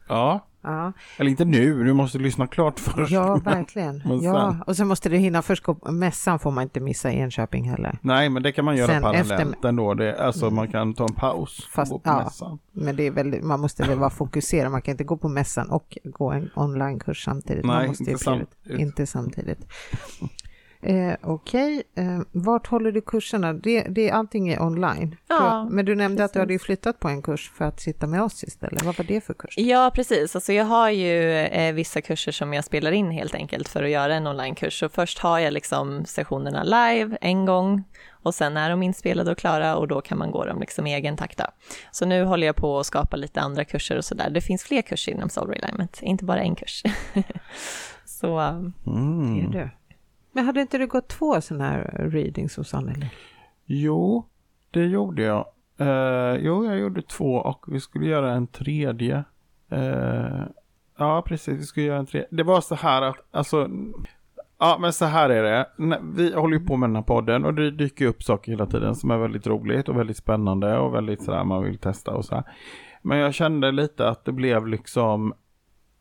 Ja. Ja. Eller inte nu, du måste lyssna klart först. Ja, verkligen. ja, och så måste du hinna först gå, mässan får man inte missa i Enköping heller. Nej, men det kan man göra Sen parallellt efter... ändå. Det, alltså man kan ta en paus Fast, och gå på ja, mässan. Men det är väldigt, man måste väl vara fokuserad, man kan inte gå på mässan och gå en onlinekurs samtidigt. Nej, man måste inte, samtidigt. inte samtidigt. Eh, Okej, okay. eh, vart håller du kurserna? Det, det, allting är online. Ja, men du nämnde precis. att du hade flyttat på en kurs för att sitta med oss istället. Vad var det för kurs? Ja, precis. Alltså jag har ju eh, vissa kurser som jag spelar in helt enkelt för att göra en onlinekurs. Så först har jag liksom sessionerna live en gång och sen är de inspelade och klara och då kan man gå dem liksom i egen takt. Då. Så nu håller jag på att skapa lite andra kurser och sådär. Det finns fler kurser inom Soul Realignment, inte bara en kurs. så mm. det är det. Men hade inte du gått två sådana här readings hos Anneli? Jo, det gjorde jag. Uh, jo, jag gjorde två och vi skulle göra en tredje. Uh, ja, precis, vi skulle göra en tredje. Det var så här att, alltså, ja men så här är det. Vi håller ju på med den här podden och det dyker upp saker hela tiden som är väldigt roligt och väldigt spännande och väldigt sådär man vill testa och så här. Men jag kände lite att det blev liksom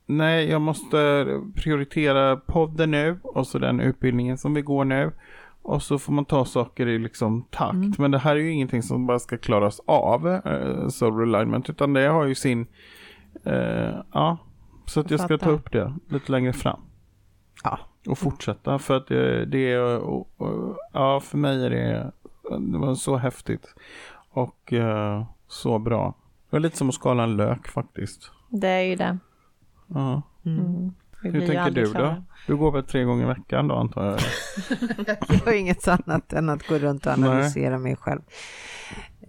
nej, jag måste prioritera podden nu och så den utbildningen som vi går nu. Och så får man ta saker i liksom takt. Mm. Men det här är ju ingenting som bara ska klaras av, uh, Soul Alignment, utan det har ju sin, uh, ja, så att jag ska ta upp det lite längre fram. Ja. Och fortsätta för att det, det är, och, och, ja, för mig är det, det var så häftigt. Och uh, så bra. Det var lite som att skala en lök faktiskt. Det är ju det. Ja. Mm. mm. Hur tänker du då? Du går väl tre gånger i veckan då antar jag? jag har inget annat än att gå runt och analysera Nej. mig själv.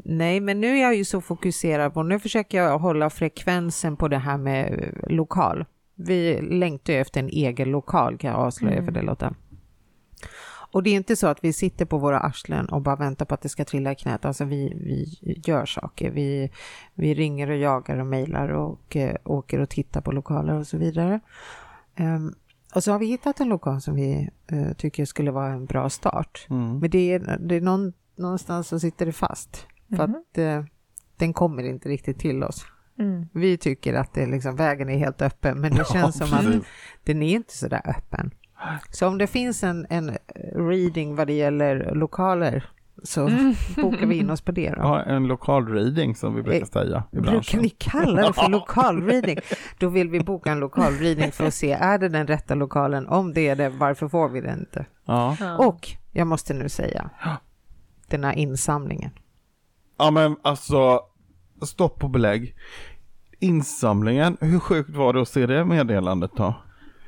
Nej, men nu är jag ju så fokuserad på, nu försöker jag hålla frekvensen på det här med lokal. Vi längtar ju efter en egen lokal kan jag avslöja mm. för det Lotta. Och det är inte så att vi sitter på våra arslen och bara väntar på att det ska trilla i knät. Alltså vi, vi gör saker. Vi, vi ringer och jagar och mejlar och eh, åker och tittar på lokaler och så vidare. Um, och så har vi hittat en lokal som vi uh, tycker skulle vara en bra start. Mm. Men det är, det är någon, någonstans så sitter det fast. För mm. att uh, den kommer inte riktigt till oss. Mm. Vi tycker att det liksom, vägen är helt öppen, men det känns ja, som att den är inte så där öppen. Så om det finns en, en reading vad det gäller lokaler så mm. bokar vi in oss på det. Då. Ja, en lokal reading som vi brukar eh, säga i branschen. Brukar ni kalla det för lokal reading? Då vill vi boka en lokal reading för att se, är det den rätta lokalen? Om det är det, varför får vi det inte? Ja. Och jag måste nu säga, den här insamlingen. Ja men alltså, stopp på belägg. Insamlingen, hur sjukt var det att se det meddelandet då?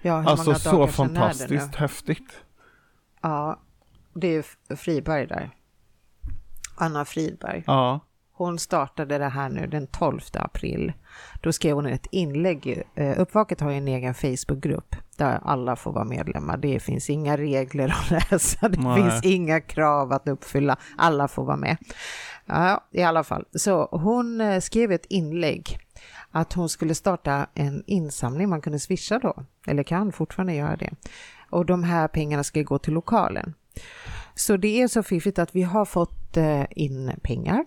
Ja, alltså så fantastiskt häftigt. Ja, det är Friberg där. Anna Fridberg. Ja. Hon startade det här nu den 12 april. Då skrev hon ett inlägg. Eh, Uppvaket har ju en egen Facebookgrupp där alla får vara medlemmar. Det finns inga regler att läsa. Det Nej. finns inga krav att uppfylla. Alla får vara med. Ja, i alla fall. Så hon eh, skrev ett inlägg att hon skulle starta en insamling. Man kunde swisha då, eller kan fortfarande göra det. Och de här pengarna ska gå till lokalen. Så det är så fiffigt att vi har fått eh, in pengar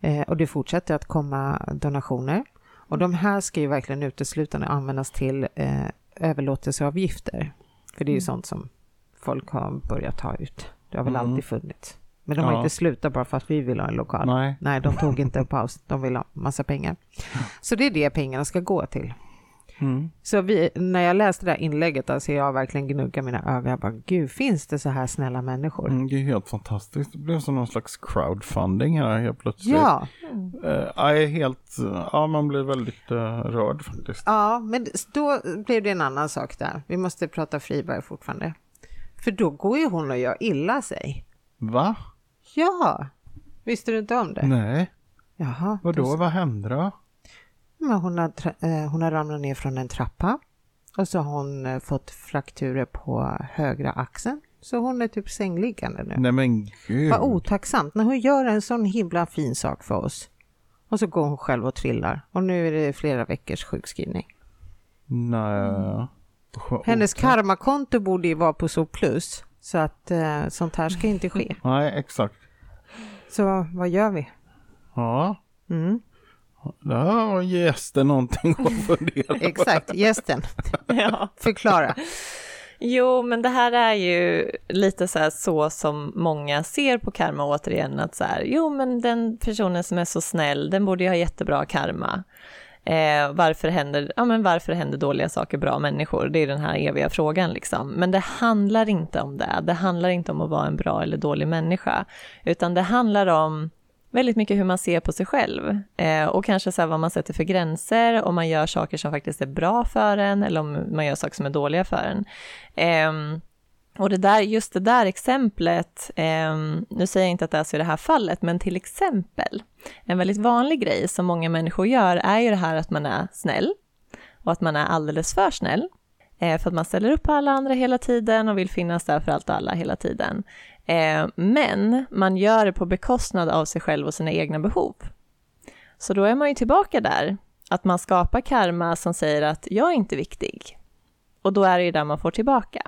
eh, och det fortsätter att komma donationer. Och de här ska ju verkligen uteslutande användas till eh, överlåtelseavgifter. För det är ju mm. sånt som folk har börjat ta ut. Det har väl mm. alltid funnits. Men de har ja. inte slutat bara för att vi vill ha en lokal. Nej, Nej de tog inte en paus. De vill ha massa pengar. Så det är det pengarna ska gå till. Mm. Så vi, när jag läste det här inlägget, alltså jag verkligen gnugga mina ögon. Jag bara, gud, finns det så här snälla människor? Mm, det är helt fantastiskt. Det blev som någon slags crowdfunding här helt plötsligt. Ja. Uh, jag är helt, ja man blir väldigt uh, rörd faktiskt. Ja, men då blev det en annan sak där. Vi måste prata Friberg fortfarande. För då går ju hon och gör illa sig. Va? Ja. Visste du inte om det? Nej. Jaha. Vadå, då... vad hände då? Men hon, har, eh, hon har ramlat ner från en trappa och så har hon eh, fått frakturer på högra axeln. Så hon är typ sängliggande nu. Nej men gud. Vad otacksamt när hon gör en sån himla fin sak för oss. Och så går hon själv och trillar. Och nu är det flera veckors sjukskrivning. Nej. Mm. Hennes karmakonto borde ju vara på så plus. Så att eh, sånt här ska inte ske. Nej, exakt. Så vad gör vi? Ja. Mm. Där har gästen någonting att fundera på. Exakt, gästen. ja. Förklara. Jo, men det här är ju lite så, så som många ser på karma återigen, att så här, jo men den personen som är så snäll, den borde ju ha jättebra karma. Eh, varför, händer, ja, men varför händer dåliga saker bra människor? Det är den här eviga frågan liksom. Men det handlar inte om det. Det handlar inte om att vara en bra eller dålig människa, utan det handlar om väldigt mycket hur man ser på sig själv eh, och kanske så vad man sätter för gränser, om man gör saker som faktiskt är bra för en eller om man gör saker som är dåliga för en. Eh, och det där, just det där exemplet, eh, nu säger jag inte att det är så i det här fallet, men till exempel, en väldigt vanlig grej som många människor gör är ju det här att man är snäll och att man är alldeles för snäll. Eh, för att man ställer upp på alla andra hela tiden och vill finnas där för allt och alla hela tiden. Eh, men man gör det på bekostnad av sig själv och sina egna behov. Så då är man ju tillbaka där, att man skapar karma som säger att jag är inte viktig. Och då är det ju där man får tillbaka.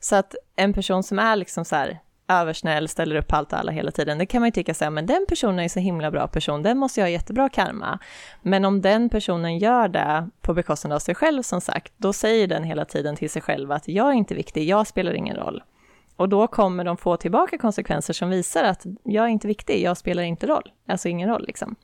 Så att en person som är liksom så här översnäll, ställer upp på allt och alla hela tiden, det kan man ju tycka så här, men den personen är så himla bra person, den måste ju ha jättebra karma. Men om den personen gör det på bekostnad av sig själv som sagt, då säger den hela tiden till sig själv att jag är inte viktig, jag spelar ingen roll. Och då kommer de få tillbaka konsekvenser som visar att jag är inte viktig, jag spelar inte roll, alltså ingen roll liksom.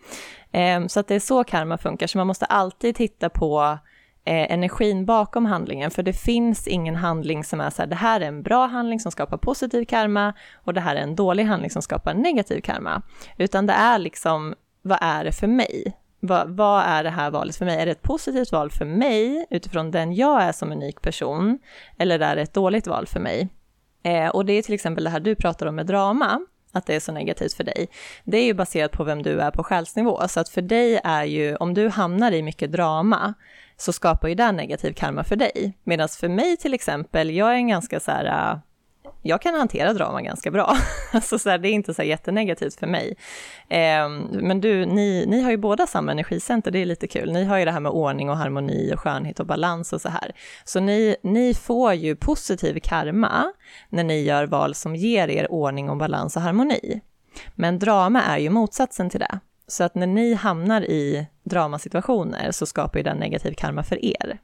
Ehm, så att det är så karma funkar, så man måste alltid titta på eh, energin bakom handlingen, för det finns ingen handling som är så här, det här är en bra handling som skapar positiv karma och det här är en dålig handling som skapar negativ karma, utan det är liksom, vad är det för mig? Vad, vad, är det här valet för mig? Är det ett positivt val för mig utifrån den jag är som unik person? Eller är det ett dåligt val för mig? Eh, och det är till exempel det här du pratar om med drama, att det är så negativt för dig. Det är ju baserat på vem du är på själsnivå, så att för dig är ju, om du hamnar i mycket drama, så skapar ju det negativ karma för dig. Medan för mig till exempel, jag är en ganska så här, äh, jag kan hantera drama ganska bra. alltså så här, det är inte så jättenegativt för mig. Eh, men du, ni, ni har ju båda samma energicenter, det är lite kul. Ni har ju det här med ordning och harmoni och skönhet och balans och så här. Så ni, ni får ju positiv karma när ni gör val som ger er ordning och balans och harmoni. Men drama är ju motsatsen till det. Så att när ni hamnar i dramasituationer så skapar ju den negativ karma för er.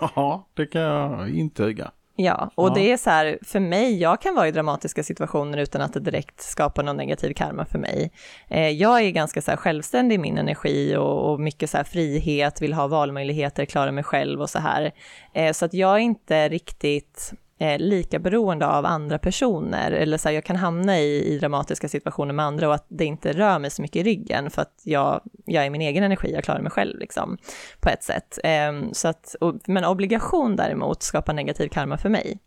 Ja, det kan jag intyga. Ja, och ja. det är så här, för mig, jag kan vara i dramatiska situationer utan att det direkt skapar någon negativ karma för mig. Eh, jag är ganska så här självständig i min energi och, och, mycket så här frihet, vill ha valmöjligheter, klara mig själv och så här. Eh, så att jag är inte riktigt eh, lika beroende av andra personer, eller så här, jag kan hamna i, i dramatiska situationer med andra och att det inte rör mig så mycket i ryggen för att jag, jag är min egen energi, jag klarar mig själv liksom, på ett sätt. Eh, så att, och, men obligation däremot skapar negativ karma för mig.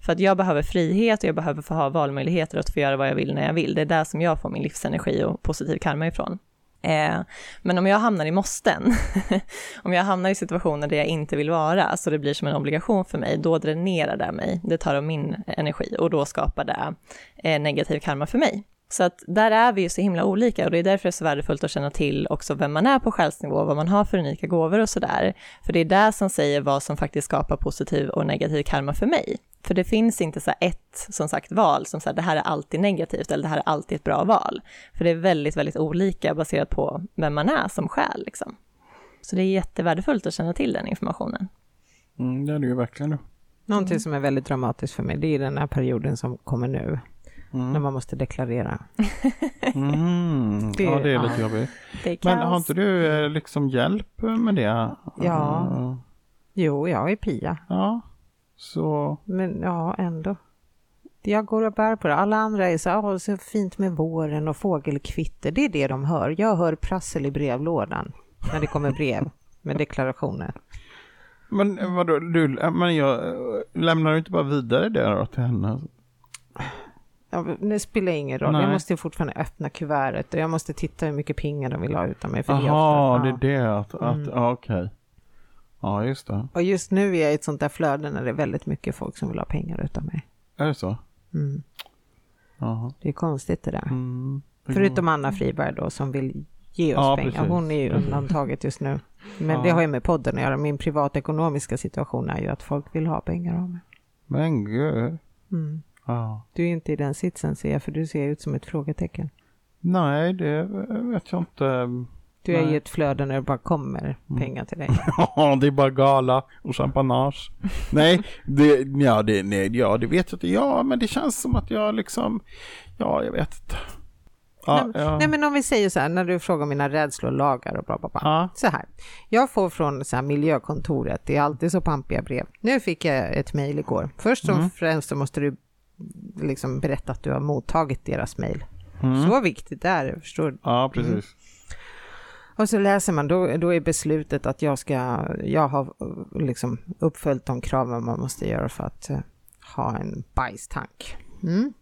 För att jag behöver frihet och jag behöver få ha valmöjligheter att få göra vad jag vill när jag vill. Det är där som jag får min livsenergi och positiv karma ifrån. Eh, men om jag hamnar i måsten, om jag hamnar i situationer där jag inte vill vara, så det blir som en obligation för mig, då dränerar det mig, det tar av min energi och då skapar det eh, negativ karma för mig. Så att där är vi ju så himla olika och det är därför det är så värdefullt att känna till också vem man är på själsnivå, vad man har för unika gåvor och sådär. För det är det som säger vad som faktiskt skapar positiv och negativ karma för mig. För det finns inte så ett, som sagt, val som säger det här är alltid negativt eller det här är alltid ett bra val. För det är väldigt, väldigt olika baserat på vem man är som själ liksom. Så det är jättevärdefullt att känna till den informationen. Mm, det är det ju verkligen. Någonting mm. som är väldigt dramatiskt för mig, det är den här perioden som kommer nu. Mm. När man måste deklarera. Mm. det, ja, det är lite ja. jobbigt. Men har inte du eh, liksom hjälp med det? Ja. Uh. Jo, jag är Pia. Ja. Så... Men ja, ändå. Jag går och bär på det. Alla andra är så här, så fint med våren och fågelkvitter. Det är det de hör. Jag hör prassel i brevlådan när det kommer brev med deklarationer. Men vadå, du, men jag lämnar du inte bara vidare det då till henne? Ja, det spelar ingen roll. Nej. Jag måste fortfarande öppna kuvertet och jag måste titta hur mycket pengar de vill ha utav mig. Jaha, det, det är det. Att, att, mm. okej. Okay. Ja, just det. Och just nu är jag i ett sånt där flöde när det är väldigt mycket folk som vill ha pengar utav mig. Är det så? Mm. Det är konstigt det där. Mm. Förutom Anna Friberg då som vill ge oss ja, pengar. Precis. Hon är ju undantaget just nu. Men ja. det har ju med podden att göra. Min privatekonomiska situation är ju att folk vill ha pengar av mig. Men gud. Mm. Ja. Du är inte i den sitsen ser jag, för du ser ut som ett frågetecken. Nej, det vet jag inte. Du är i ett flöde när det bara kommer mm. pengar till dig. Ja, det är bara gala och champagnage. nej, det, ja, det, nej, ja, det vet jag inte. Ja, men det känns som att jag liksom, ja, jag vet inte. Ja, nej, ja. nej, men om vi säger så här, när du frågar mina rädslor, lagar och bla bla bla. Ja. Så här, jag får från så här, miljökontoret, det är alltid så pampiga brev. Nu fick jag ett mejl igår. Först och mm. främst så måste du liksom berätta att du har mottagit deras mejl. Mm. Så viktigt är det, förstår du? Ja, precis. Mm. Och så läser man, då, då är beslutet att jag ska, jag har liksom uppföljt de kraven man måste göra för att uh, ha en bajstank. Mm.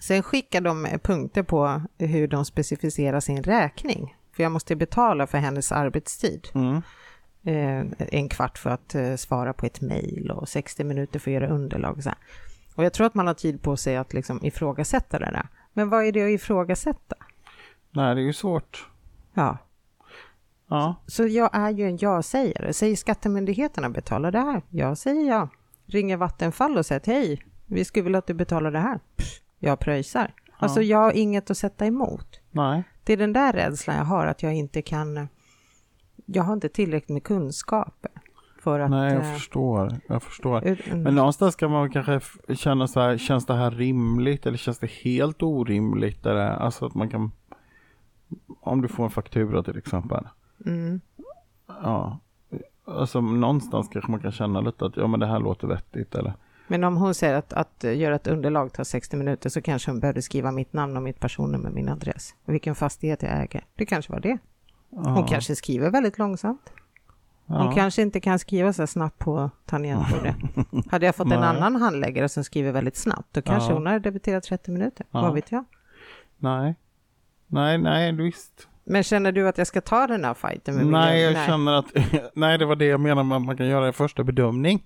Sen skickar de punkter på hur de specificerar sin räkning. För jag måste betala för hennes arbetstid. Mm. Eh, en kvart för att eh, svara på ett mejl och 60 minuter för att göra underlag. Och, så här. och jag tror att man har tid på sig att liksom ifrågasätta det där. Men vad är det att ifrågasätta? Nej, det är ju svårt. Ja. Ja. Så jag är ju en ja-sägare. Säger skattemyndigheterna betala det här? Jag säger ja. Ringer Vattenfall och säger hej, vi skulle vilja att du betalar det här. Pff, jag pröjsar. Ja. Alltså jag har inget att sätta emot. Nej. Det är den där rädslan jag har, att jag inte kan... Jag har inte tillräckligt med kunskaper. För att, Nej, jag äh, förstår. Jag förstår. Men någonstans kan man kanske känna så här, känns det här rimligt eller känns det helt orimligt? Eller, alltså att man kan, om du får en faktura till exempel. Mm. Ja, alltså någonstans kanske man kan känna lite att ja men det här låter vettigt eller. Men om hon säger att, att göra ett underlag tar 60 minuter så kanske hon behöver skriva mitt namn och mitt personnummer, min adress vilken fastighet jag äger. Det kanske var det. Hon ja. kanske skriver väldigt långsamt. Hon ja. kanske inte kan skriva så snabbt på tangentbordet. hade jag fått en annan handläggare som skriver väldigt snabbt, då kanske ja. hon hade debiterat 30 minuter. Vad vet jag? Nej, nej, nej, visst. Men känner du att jag ska ta den här fighten med Nej, jag nej. känner att, nej det var det jag menar med att man kan göra en första bedömning.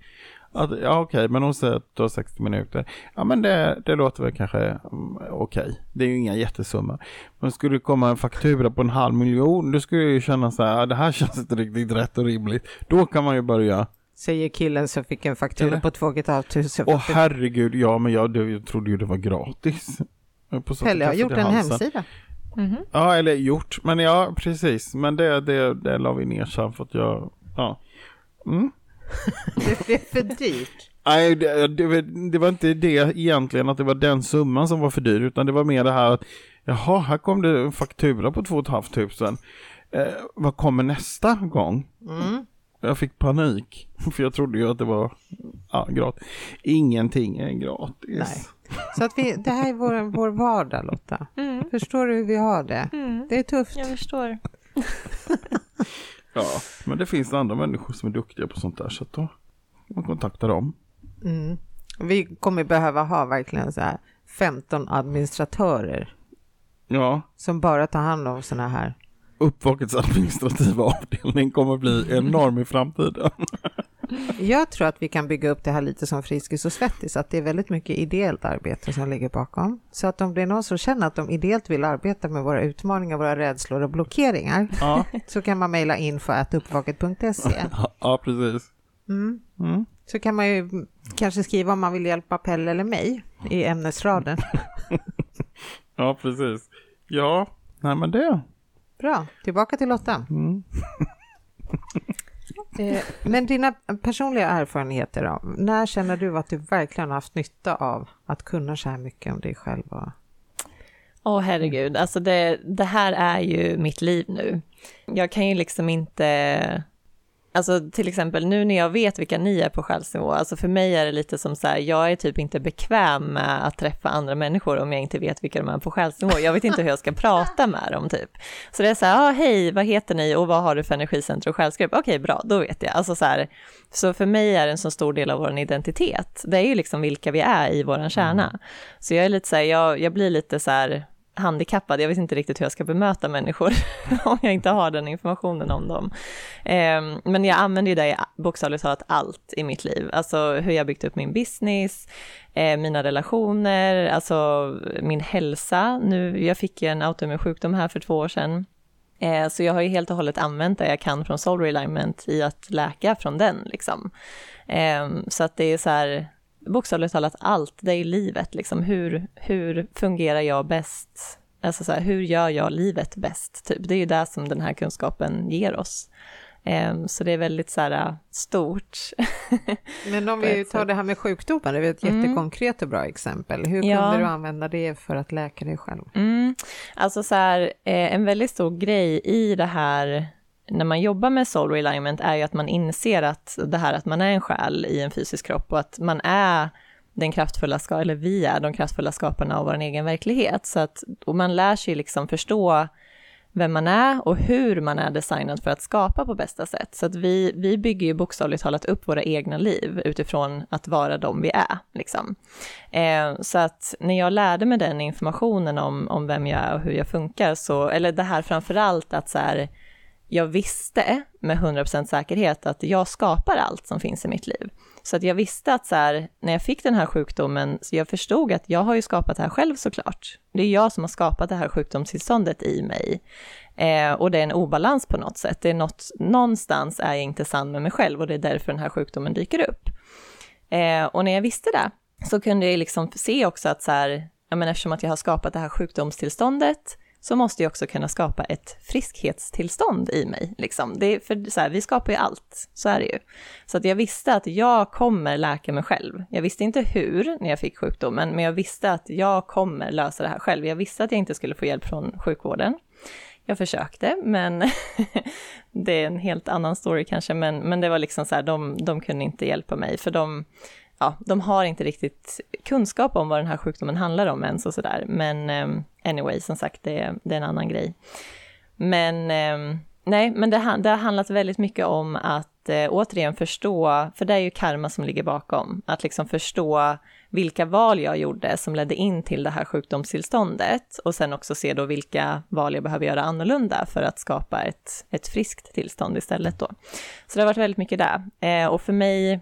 Att, ja okej, okay, men hon säger att du har 60 minuter. Ja men det, det låter väl kanske mm, okej. Okay. Det är ju inga jättesummor. Men skulle det komma en faktura på en halv miljon, då skulle jag ju känna så här, det här känns inte riktigt rätt och rimligt. Då kan man ju börja Säger killen som fick en faktura Eller? på 2 500. Åh herregud, ja men jag, jag trodde ju det var gratis. Pelle har gjort en hemsida. Mm -hmm. Ja, eller gjort. Men ja, precis. Men det, det, det la vi ner sen för att jag, ja. Mm. det blev för dyrt. Nej, det, det, det, var inte det egentligen att det var den summan som var för dyr, utan det var mer det här att jaha, här kom det en faktura på 2 500. Eh, vad kommer nästa gång? Mm. Jag fick panik, för jag trodde ju att det var ja, gratis. Ingenting är gratis. Nej. Så att vi, det här är vår, vår vardag Lotta. Mm. Förstår du hur vi har det? Mm. Det är tufft. Jag förstår. ja, men det finns andra människor som är duktiga på sånt där så att då man kontaktar dem. Mm. Vi kommer behöva ha verkligen så här 15 administratörer. Ja. Som bara tar hand om sådana här. Uppvakets administrativa avdelning kommer bli enorm i framtiden. Jag tror att vi kan bygga upp det här lite som Friskis och Svettis, att det är väldigt mycket ideellt arbete som ligger bakom. Så att om det är någon som känner att de ideellt vill arbeta med våra utmaningar, våra rädslor och blockeringar, ja. så kan man mejla info uppvaket.se. Ja, precis. Mm. Mm. Så kan man ju kanske skriva om man vill hjälpa Pelle eller mig i ämnesraden. ja, precis. Ja, nej men det. Bra, tillbaka till Lotta. Mm. Men dina personliga erfarenheter då? När känner du att du verkligen haft nytta av att kunna så här mycket om dig själv? Åh oh, herregud, alltså det, det här är ju mitt liv nu. Jag kan ju liksom inte Alltså till exempel nu när jag vet vilka ni är på själsnivå, alltså för mig är det lite som så här, jag är typ inte bekväm med att träffa andra människor om jag inte vet vilka de är på själsnivå. Jag vet inte hur jag ska prata med dem typ. Så det är så här, ah, hej, vad heter ni och vad har du för energicenter och själsgrupp? Okej, bra, då vet jag. Alltså så här, så för mig är det en så stor del av vår identitet. Det är ju liksom vilka vi är i våran kärna. Så jag är lite så här, jag, jag blir lite så här, handikappad, jag vet inte riktigt hur jag ska bemöta människor om jag inte har den informationen om dem. Ehm, men jag använder ju det bokstavligt talat allt i mitt liv, alltså hur jag byggt upp min business, eh, mina relationer, alltså min hälsa. Nu, jag fick ju en autoimmun sjukdom här för två år sedan, eh, så jag har ju helt och hållet använt det jag kan från Soul Realignment i att läka från den liksom. Ehm, så att det är så här, bokstavligt talat allt, det är livet liksom. Hur, hur fungerar jag bäst? Alltså så här, hur gör jag livet bäst? Typ. Det är ju det som den här kunskapen ger oss. Um, så det är väldigt så här, äh, stort. Men om vi tar det här med sjukdomen, det är ett mm. jättekonkret och bra exempel. Hur ja. kunde du använda det för att läka dig själv? Mm. Alltså så här, eh, en väldigt stor grej i det här när man jobbar med soul realignment är ju att man inser att det här att man är en själ i en fysisk kropp och att man är den kraftfulla, ska eller vi är de kraftfulla skaparna av vår egen verklighet. Så att, och man lär sig liksom förstå vem man är och hur man är designad för att skapa på bästa sätt. Så att vi, vi bygger ju bokstavligt talat upp våra egna liv utifrån att vara de vi är. Liksom. Eh, så att när jag lärde mig den informationen om, om vem jag är och hur jag funkar, så, eller det här framför allt att så här, jag visste med 100% säkerhet att jag skapar allt som finns i mitt liv. Så att jag visste att så här, när jag fick den här sjukdomen, så jag förstod att jag har ju skapat det här själv såklart. Det är jag som har skapat det här sjukdomstillståndet i mig. Eh, och det är en obalans på något sätt. Det är något, någonstans är jag inte sann med mig själv och det är därför den här sjukdomen dyker upp. Eh, och när jag visste det så kunde jag liksom se också att så här, ja men eftersom att jag har skapat det här sjukdomstillståndet så måste jag också kunna skapa ett friskhetstillstånd i mig. Liksom. Det är för så här, vi skapar ju allt, så är det ju. Så att jag visste att jag kommer läka mig själv. Jag visste inte hur när jag fick sjukdomen, men jag visste att jag kommer lösa det här själv. Jag visste att jag inte skulle få hjälp från sjukvården. Jag försökte, men det är en helt annan story kanske, men, men det var liksom så här, de, de kunde inte hjälpa mig, för de, ja, de har inte riktigt kunskap om vad den här sjukdomen handlar om ens och sådär. Men ehm, anyway, som sagt, det, det, är en annan grej. Men ehm, nej, men det, det har handlat väldigt mycket om att eh, återigen förstå, för det är ju karma som ligger bakom, att liksom förstå vilka val jag gjorde som ledde in till det här sjukdomstillståndet och sen också se då vilka val jag behöver göra annorlunda för att skapa ett, ett friskt tillstånd istället då. Så det har varit väldigt mycket där. Eh, och för mig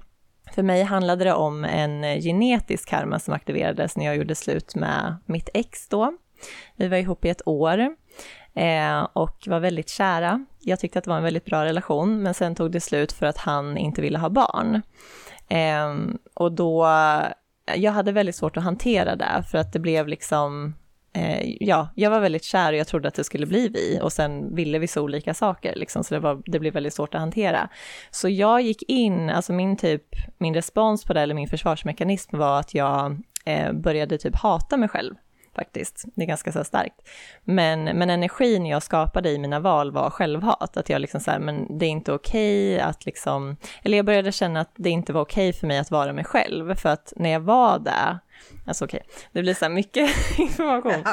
för mig handlade det om en genetisk karma som aktiverades när jag gjorde slut med mitt ex då. Vi var ihop i ett år eh, och var väldigt kära. Jag tyckte att det var en väldigt bra relation, men sen tog det slut för att han inte ville ha barn. Ehm, och då, jag hade väldigt svårt att hantera det, för att det blev liksom Eh, ja, jag var väldigt kär och jag trodde att det skulle bli vi och sen ville vi så olika saker liksom, så det, var, det blev väldigt svårt att hantera. Så jag gick in, alltså min typ, min respons på det eller min försvarsmekanism var att jag eh, började typ hata mig själv faktiskt. Det är ganska så starkt. Men, men energin jag skapade i mina val var självhat, att jag liksom så här, men det är inte okej okay att liksom, eller jag började känna att det inte var okej okay för mig att vara mig själv, för att när jag var där, Alltså okej, okay. det blir så här mycket information.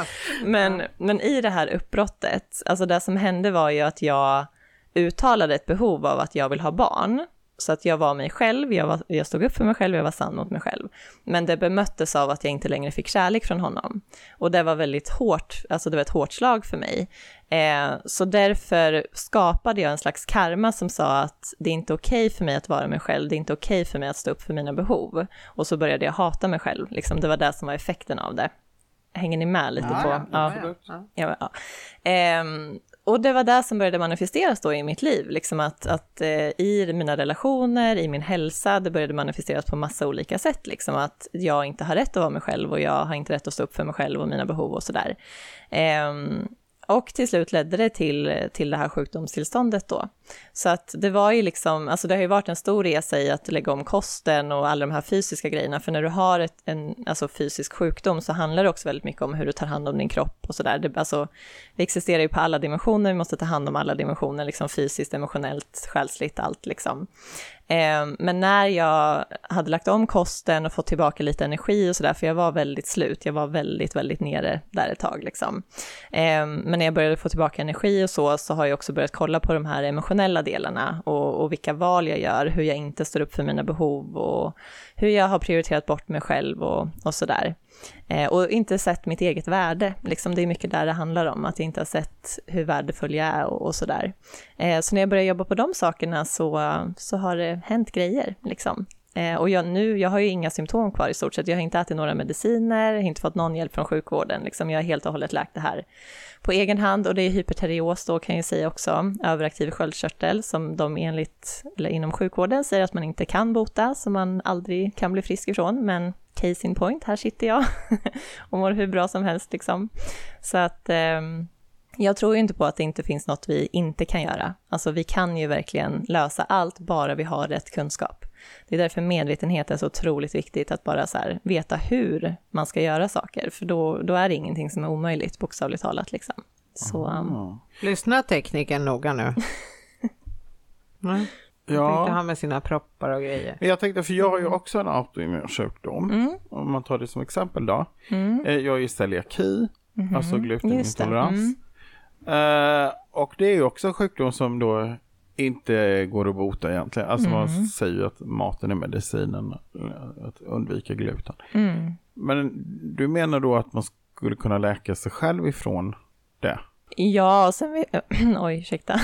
Men, men i det här uppbrottet, alltså det som hände var ju att jag uttalade ett behov av att jag vill ha barn. Så att jag var mig själv, jag, var, jag stod upp för mig själv, jag var sann mot mig själv. Men det bemöttes av att jag inte längre fick kärlek från honom. Och det var väldigt hårt, alltså det var ett hårt slag för mig. Eh, så därför skapade jag en slags karma som sa att det är inte okej okay för mig att vara mig själv, det är inte okej okay för mig att stå upp för mina behov. Och så började jag hata mig själv, liksom, det var det som var effekten av det. Hänger ni med lite ja, på? Ja, ja, ja. ja. Eh, och det var det som började manifesteras då i mitt liv, liksom att, att eh, i mina relationer, i min hälsa, det började manifesteras på massa olika sätt, liksom att jag inte har rätt att vara mig själv och jag har inte rätt att stå upp för mig själv och mina behov och sådär. Eh, och till slut ledde det till, till det här sjukdomstillståndet då. Så att det var ju liksom, alltså det har ju varit en stor resa i att lägga om kosten och alla de här fysiska grejerna, för när du har ett, en alltså fysisk sjukdom så handlar det också väldigt mycket om hur du tar hand om din kropp och sådär. Alltså, vi existerar ju på alla dimensioner, vi måste ta hand om alla dimensioner, liksom fysiskt, emotionellt, själsligt, allt liksom. Ehm, men när jag hade lagt om kosten och fått tillbaka lite energi och sådär, för jag var väldigt slut, jag var väldigt, väldigt nere där ett tag liksom. Ehm, men när jag började få tillbaka energi och så, så har jag också börjat kolla på de här emotionella delarna och, och vilka val jag gör, hur jag inte står upp för mina behov och hur jag har prioriterat bort mig själv och, och sådär. Eh, och inte sett mitt eget värde, liksom det är mycket där det handlar om, att jag inte har sett hur värdefull jag är och, och sådär. Eh, så när jag började jobba på de sakerna så, så har det hänt grejer, liksom. Eh, och jag, nu, jag har ju inga symptom kvar i stort sett, jag har inte ätit några mediciner, inte fått någon hjälp från sjukvården, liksom. jag har helt och hållet läkt det här på egen hand och det är hyperterios då kan jag säga också, överaktiv sköldkörtel som de enligt, eller inom sjukvården säger att man inte kan bota, som man aldrig kan bli frisk ifrån, men case in point, här sitter jag och mår hur bra som helst liksom. Så att eh, jag tror ju inte på att det inte finns något vi inte kan göra. Alltså vi kan ju verkligen lösa allt bara vi har rätt kunskap. Det är därför medvetenhet är så otroligt viktigt, att bara så här, veta hur man ska göra saker, för då, då är det ingenting som är omöjligt, bokstavligt talat. Liksom. Så, um... Lyssna tekniken noga nu. mm. Ja. Tänkte han med sina proppar och grejer. Jag tänkte, för jag har ju också en autoimmun sjukdom. Mm. Om man tar det som exempel då. Mm. Eh, jag är ju celiaki, mm. alltså glutenintolerans. Mm. Uh, och det är ju också en sjukdom som då inte går att bota egentligen. Alltså mm. man säger ju att maten är medicinen, att undvika gluten. Mm. Men du menar då att man skulle kunna läka sig själv ifrån det? Ja, sen vet, oj, ursäkta.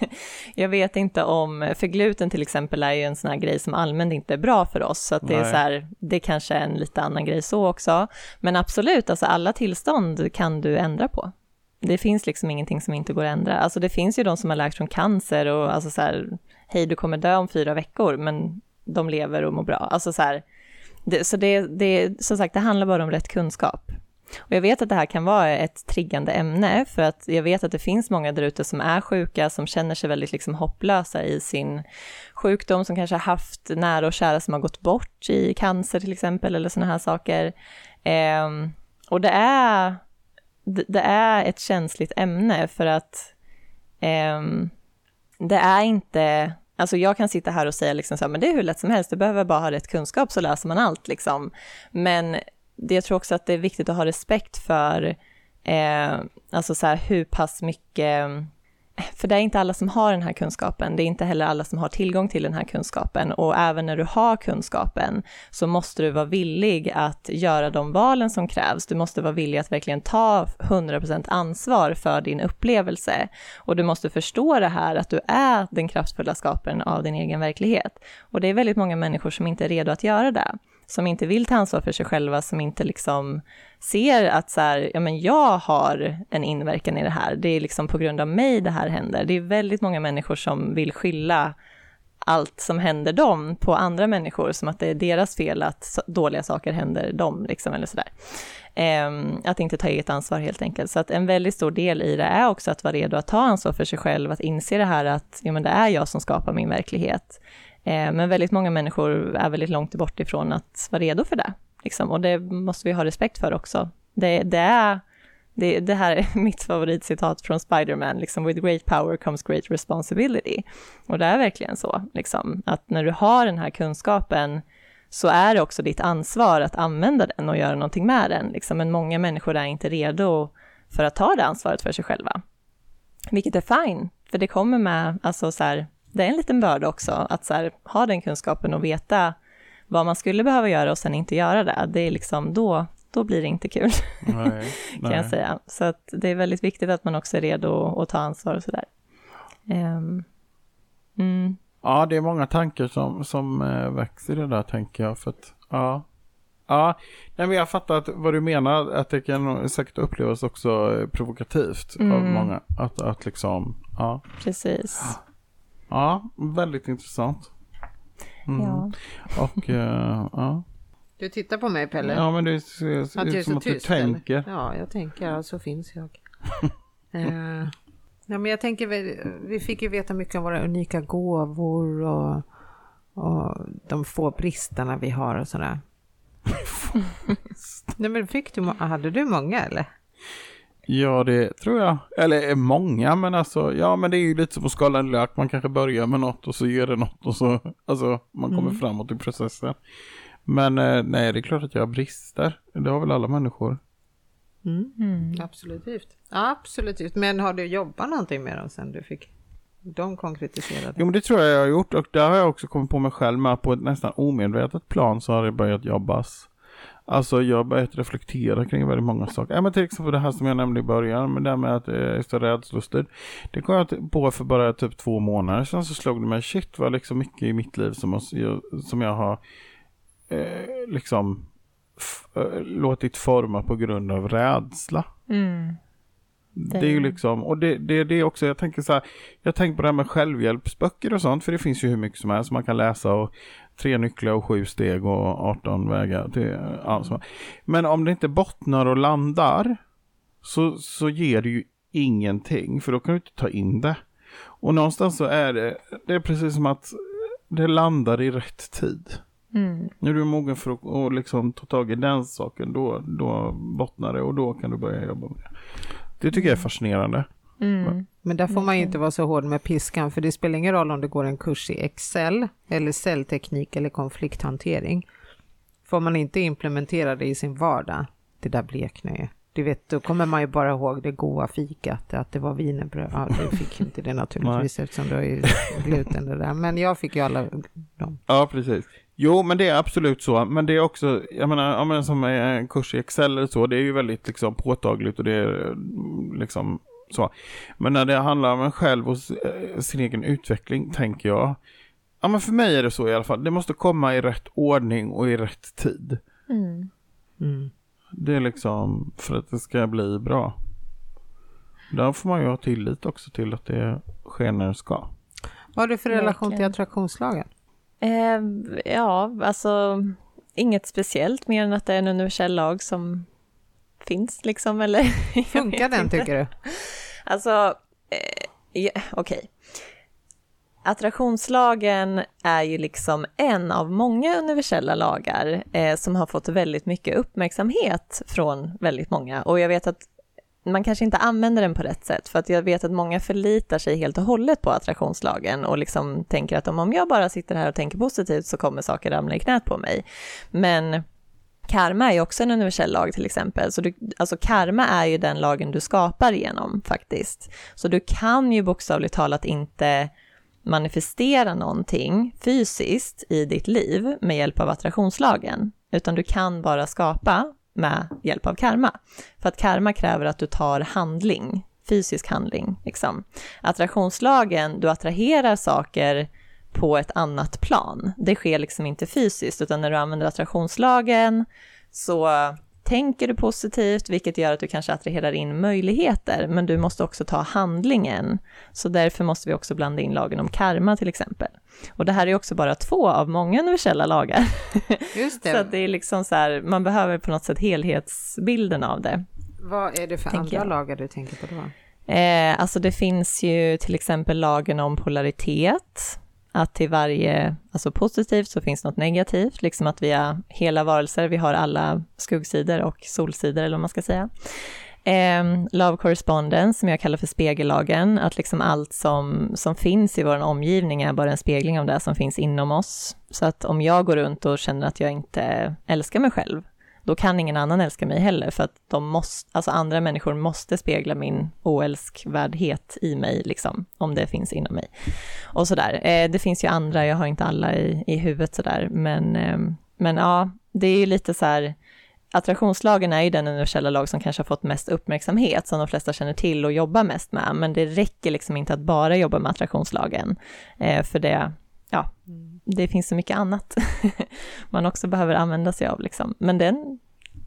jag vet inte om, för gluten till exempel är ju en sån här grej som allmänt inte är bra för oss, så att det är så här, det kanske är en lite annan grej så också. Men absolut, alltså alla tillstånd kan du ändra på. Det finns liksom ingenting som inte går att ändra. Alltså det finns ju de som har läkt från cancer och alltså så här, hej du kommer dö om fyra veckor, men de lever och mår bra. Alltså så här, det, så det, det, som sagt, det handlar bara om rätt kunskap. Och jag vet att det här kan vara ett triggande ämne, för att jag vet att det finns många där ute som är sjuka, som känner sig väldigt liksom hopplösa i sin sjukdom, som kanske har haft nära och kära som har gått bort i cancer till exempel, eller sådana här saker. Eh, och det är, det är ett känsligt ämne, för att eh, det är inte Alltså jag kan sitta här och säga liksom så här, men det är hur lätt som helst, du behöver bara ha rätt kunskap så läser man allt liksom. Men det, jag tror också att det är viktigt att ha respekt för eh, alltså så här, hur pass mycket för det är inte alla som har den här kunskapen, det är inte heller alla som har tillgång till den här kunskapen och även när du har kunskapen så måste du vara villig att göra de valen som krävs. Du måste vara villig att verkligen ta 100% ansvar för din upplevelse och du måste förstå det här att du är den kraftfulla skaparen av din egen verklighet. Och det är väldigt många människor som inte är redo att göra det som inte vill ta ansvar för sig själva, som inte liksom ser att så här, ja men jag har en inverkan i det här, det är liksom på grund av mig det här händer. Det är väldigt många människor som vill skylla allt som händer dem på andra människor, som att det är deras fel att dåliga saker händer dem, liksom, eller sådär. Ehm, att inte ta eget ansvar helt enkelt. Så att en väldigt stor del i det är också att vara redo att ta ansvar för sig själv, att inse det här att ja, men det är jag som skapar min verklighet. Eh, men väldigt många människor är väldigt långt bort ifrån att vara redo för det. Liksom. Och det måste vi ha respekt för också. Det, det är det, det, här är mitt favoritcitat från Spiderman, liksom with great power comes great responsibility. Och det är verkligen så, liksom, att när du har den här kunskapen så är det också ditt ansvar att använda den och göra någonting med den. Liksom. Men många människor är inte redo för att ta det ansvaret för sig själva. Vilket är fine, för det kommer med, alltså så här, det är en liten börda också, att så här, ha den kunskapen och veta vad man skulle behöva göra och sen inte göra det. Det är liksom då, då blir det inte kul, nej, kan jag säga. Så att det är väldigt viktigt att man också är redo att ta ansvar och sådär. Um, mm. Ja, det är många tankar som, som äh, växer i det där tänker jag. För att, ja. Ja, nej, men jag fattar att, vad du menar, att det kan säkert upplevas också provokativt mm. av många. Att, att liksom, ja. Precis. Ja, väldigt intressant. Mm. Ja. Och, uh, ja. Du tittar på mig Pelle. Ja, men det ser ut som att tyst, du tänker. Eller? Ja, jag tänker, alltså finns jag. uh, Ja, men jag tänker, vi, vi fick ju veta mycket om våra unika gåvor och, och de få bristerna vi har och sådär. Nej, men fick du, hade du många eller? Ja, det tror jag. Eller många, men alltså, ja, men det är ju lite som att skala en lök. Man kanske börjar med något och så ger det något och så, alltså, man kommer mm. framåt i processen. Men eh, nej, det är klart att jag har brister. Det har väl alla människor. Mm. Mm. Absolut. Absolut. Men har du jobbat någonting med dem sen du fick de konkretiserade? Jo, men det tror jag jag har gjort och där har jag också kommit på mig själv med på ett nästan omedvetet plan så har det börjat jobbas. Alltså jag har börjat reflektera kring väldigt många saker. Ja, men till exempel det här som jag nämnde i början, med det här med att eh, jag är så rädslustig. Det kom jag på för bara typ två månader sedan så slog det mig, shit vad liksom mycket i mitt liv som, som jag har eh, liksom eh, låtit forma på grund av rädsla. Mm. Det... är ju liksom, och det, det, det är också, jag tänker så här, jag tänker på det här med självhjälpsböcker och sånt, för det finns ju hur mycket som helst man kan läsa och tre nycklar och sju steg och 18 vägar till, alltså. Men om det inte bottnar och landar så, så ger det ju ingenting, för då kan du inte ta in det. Och någonstans så är det, det är precis som att det landar i rätt tid. Mm. När du är mogen för att och liksom ta tag i den saken, då, då bottnar det och då kan du börja jobba med det. Det tycker jag är mm. fascinerande. Mm. Men där får man ju inte vara så hård med piskan, för det spelar ingen roll om du går en kurs i Excel, eller cellteknik eller konflikthantering. Får man inte implementera det i sin vardag, det där bleknar ju. Du vet, då kommer man ju bara ihåg det goda fikat, att det var wienerbröd. Ja, du fick inte det naturligtvis eftersom du har ju gluten det där. Men jag fick ju alla dem. Ja, precis. Jo, men det är absolut så. Men det är också, jag menar, jag menar som en kurs i Excel eller så, det är ju väldigt liksom påtagligt och det är liksom så. Men när det handlar om en själv och eh, sin egen utveckling, tänker jag, ja men för mig är det så i alla fall, det måste komma i rätt ordning och i rätt tid. Mm. Mm. Det är liksom för att det ska bli bra. Där får man ju ha tillit också till att det sker när det ska. Vad har du för relation till attraktionslagen? Eh, ja, alltså inget speciellt mer än att det är en universell lag som finns liksom, eller? Funkar den inte. tycker du? Alltså, eh, ja, okej. Okay. Attraktionslagen är ju liksom en av många universella lagar eh, som har fått väldigt mycket uppmärksamhet från väldigt många. Och jag vet att man kanske inte använder den på rätt sätt, för att jag vet att många förlitar sig helt och hållet på attraktionslagen och liksom tänker att om jag bara sitter här och tänker positivt så kommer saker ramla i knät på mig. Men karma är ju också en universell lag till exempel, så du, alltså karma är ju den lagen du skapar genom faktiskt. Så du kan ju bokstavligt talat inte manifestera någonting fysiskt i ditt liv med hjälp av attraktionslagen, utan du kan bara skapa med hjälp av karma. För att karma kräver att du tar handling, fysisk handling. Liksom. Attraktionslagen, du attraherar saker på ett annat plan. Det sker liksom inte fysiskt, utan när du använder attraktionslagen så tänker du positivt, vilket gör att du kanske attraherar in möjligheter, men du måste också ta handlingen. Så därför måste vi också blanda in lagen om karma till exempel. Och det här är också bara två av många universella lagar. Just det. så det är liksom så här, man behöver på något sätt helhetsbilden av det. Vad är det för andra jag. lagar du tänker på då? Eh, alltså det finns ju till exempel lagen om polaritet, att till varje, alltså positivt så finns något negativt, liksom att vi är hela varelser, vi har alla skuggsidor och solsidor eller vad man ska säga. Eh, love correspondence, som jag kallar för spegellagen, att liksom allt som, som finns i vår omgivning är bara en spegling av det som finns inom oss. Så att om jag går runt och känner att jag inte älskar mig själv, då kan ingen annan älska mig heller, för att de måste, alltså andra människor måste spegla min oälskvärdhet i mig, liksom, om det finns inom mig. Och sådär. Eh, det finns ju andra, jag har inte alla i, i huvudet sådär, men, eh, men ja, det är ju lite så här, attraktionslagen är ju den universella lag som kanske har fått mest uppmärksamhet, som de flesta känner till och jobbar mest med, men det räcker liksom inte att bara jobba med attraktionslagen, eh, för det, ja, mm. det finns så mycket annat man också behöver använda sig av. Liksom. Men den,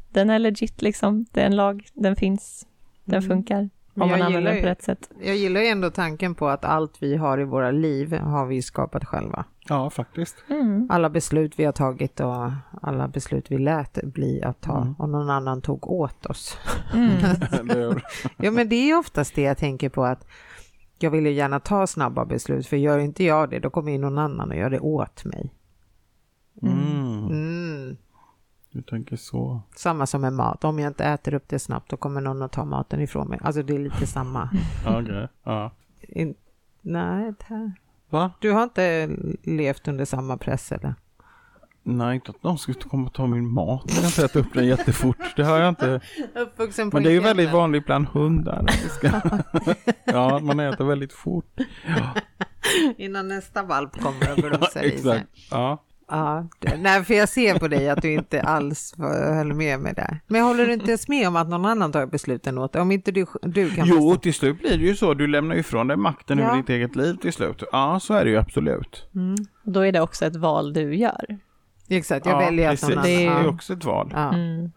den är legit, liksom. det är en lag, den finns, den mm. funkar. Om man använder den på rätt sätt. Jag gillar ju ändå tanken på att allt vi har i våra liv har vi skapat själva. Ja, faktiskt. Mm. Alla beslut vi har tagit och alla beslut vi lät bli att ta mm. och någon annan tog åt oss. Mm. ja, men det är oftast det jag tänker på att jag vill ju gärna ta snabba beslut, för gör inte jag det, då kommer ju någon annan och gör det åt mig. Mm. Mm. Du tänker så. Samma som med mat, om jag inte äter upp det snabbt, då kommer någon att ta maten ifrån mig. Alltså det är lite samma. Okej, okay. ja. nej, det... Va? Du har inte levt under samma press eller? Nej, inte att någon skulle komma och ta min mat jag äter upp den jättefort. Det har jag inte. Men det är ju väldigt vanligt bland hundar. ja, man äter väldigt fort. Ja. Innan nästa valp kommer och grosar ja, exakt. Ja. Ja, nej, för jag ser på dig att du inte alls höll med mig där. Men håller du inte ens med om att någon annan tar besluten åt dig? Om inte du, du kan... Jo, bestämma. till slut blir det ju så. Du lämnar ju ifrån dig makten ja. över ditt eget liv till slut. Ja, så är det ju absolut. Mm. Då är det också ett val du gör. Exakt, jag ja, väljer precis. att någon Det är ju också ett val. Ja. Mm.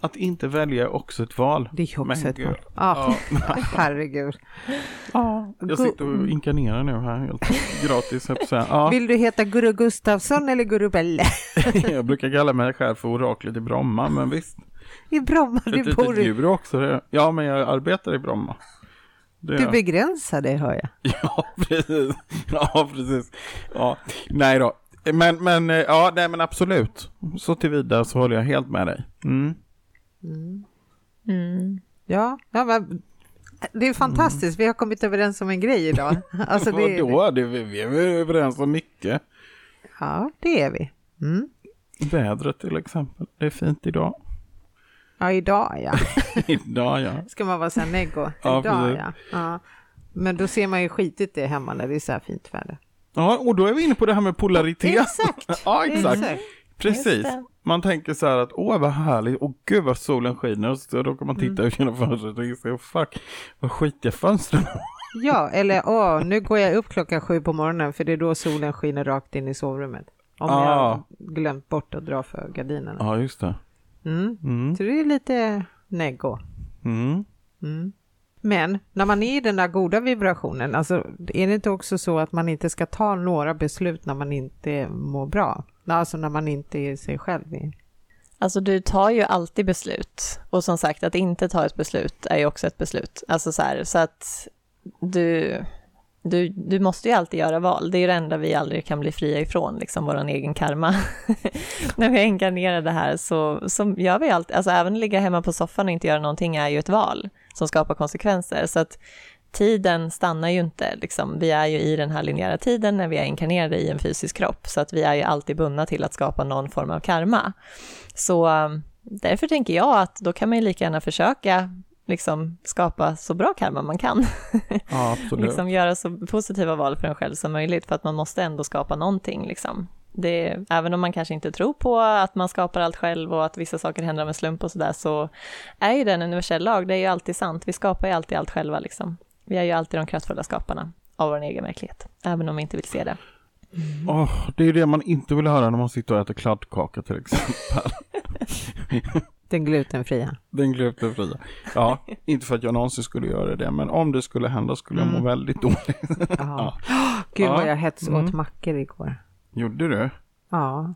Att inte välja är också ett val. Det är också ett val. Ja, herregud. Ja, jag sitter och inkarnerar nu här helt gratis. Ja. Vill du heta Guru Gustafsson eller Guru Belle? jag brukar kalla mig själv för oraklet i Bromma, men visst. I Bromma? Du ett bor i... också. Det. Ja, men jag arbetar i Bromma. Det... Du begränsar dig, hör jag. Ja, precis. Ja, precis. Ja. Nej då, men, men, eh, ja, nej men absolut. Så tillvida så håller jag helt med dig. Mm. Mm. Mm. Ja, ja men det är fantastiskt. Vi har kommit överens om en grej idag. Alltså det, Vadå? Det, vi är överens om mycket. Ja, det är vi. Mm. Vädret till exempel. Det är fint idag. Ja, idag ja. idag ja. Ska man vara så här neggo? Ja, idag ja. ja. Men då ser man ju skitigt det hemma när det är så här fint väder. Ja, och då är vi inne på det här med polaritet. Exakt. ja, exakt. exakt. Precis. Man tänker så här att åh vad härligt, och gud vad solen skiner och så då kan man titta mm. ut genom fönstret och inse fuck vad skitiga fönstren Ja, eller åh nu går jag upp klockan sju på morgonen för det är då solen skiner rakt in i sovrummet. Om ah. jag glömt bort att dra för gardinerna. Ja, just det. Mm. Mm. Så det är lite neggo. Mm. Men när man är i den där goda vibrationen, alltså är det inte också så att man inte ska ta några beslut när man inte mår bra? Alltså när man inte är sig själv. Alltså du tar ju alltid beslut och som sagt att inte ta ett beslut är ju också ett beslut. Alltså så här, så att du, du, du måste ju alltid göra val. Det är ju det enda vi aldrig kan bli fria ifrån, liksom vår egen karma. När vi inkarnerar det här så, så gör vi alltid, alltså även ligga hemma på soffan och inte göra någonting är ju ett val som skapar konsekvenser. Så att tiden stannar ju inte, liksom. vi är ju i den här linjära tiden när vi är inkarnerade i en fysisk kropp, så att vi är ju alltid bundna till att skapa någon form av karma. Så um, därför tänker jag att då kan man ju lika gärna försöka liksom skapa så bra karma man kan. Ja, liksom göra så positiva val för en själv som möjligt, för att man måste ändå skapa någonting. Liksom. Det, även om man kanske inte tror på att man skapar allt själv och att vissa saker händer av en slump och sådär, så är ju det en universell lag, det är ju alltid sant. Vi skapar ju alltid allt själva liksom. Vi är ju alltid de kraftfulla skaparna av vår egen verklighet, även om vi inte vill se det. Mm. Oh, det är det man inte vill höra när man sitter och äter kladdkaka till exempel. Den glutenfria. Den glutenfria. Ja, inte för att jag någonsin skulle göra det, men om det skulle hända skulle jag må mm. väldigt dåligt. ja. Gud vad jag hets åt mm. mackor igår. Gjorde du? Ja.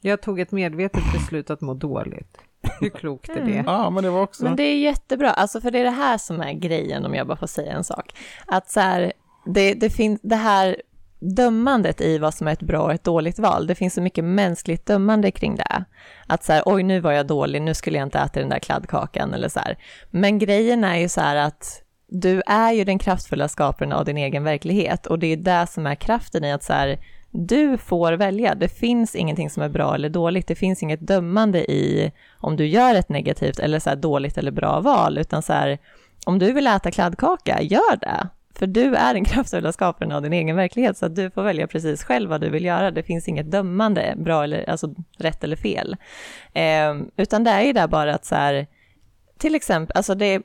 Jag tog ett medvetet beslut att må dåligt. Hur klokt är det? Mm. Ja, men det var också... Men det är jättebra, alltså för det är det här som är grejen om jag bara får säga en sak. Att så här, det, det finns det här dömandet i vad som är ett bra och ett dåligt val. Det finns så mycket mänskligt dömande kring det. Att så här, oj nu var jag dålig, nu skulle jag inte äta den där kladdkakan eller så här. Men grejen är ju så här att du är ju den kraftfulla skaparen av din egen verklighet och det är det som är kraften i att så här, du får välja. Det finns ingenting som är bra eller dåligt. Det finns inget dömande i om du gör ett negativt eller så dåligt eller bra val, utan så här, om du vill äta kladdkaka, gör det. För du är den kraftfulla skaparen av din egen verklighet, så att du får välja precis själv vad du vill göra. Det finns inget dömande, bra eller, alltså rätt eller fel. Eh, utan det är ju där bara att så här, till exempel, alltså det är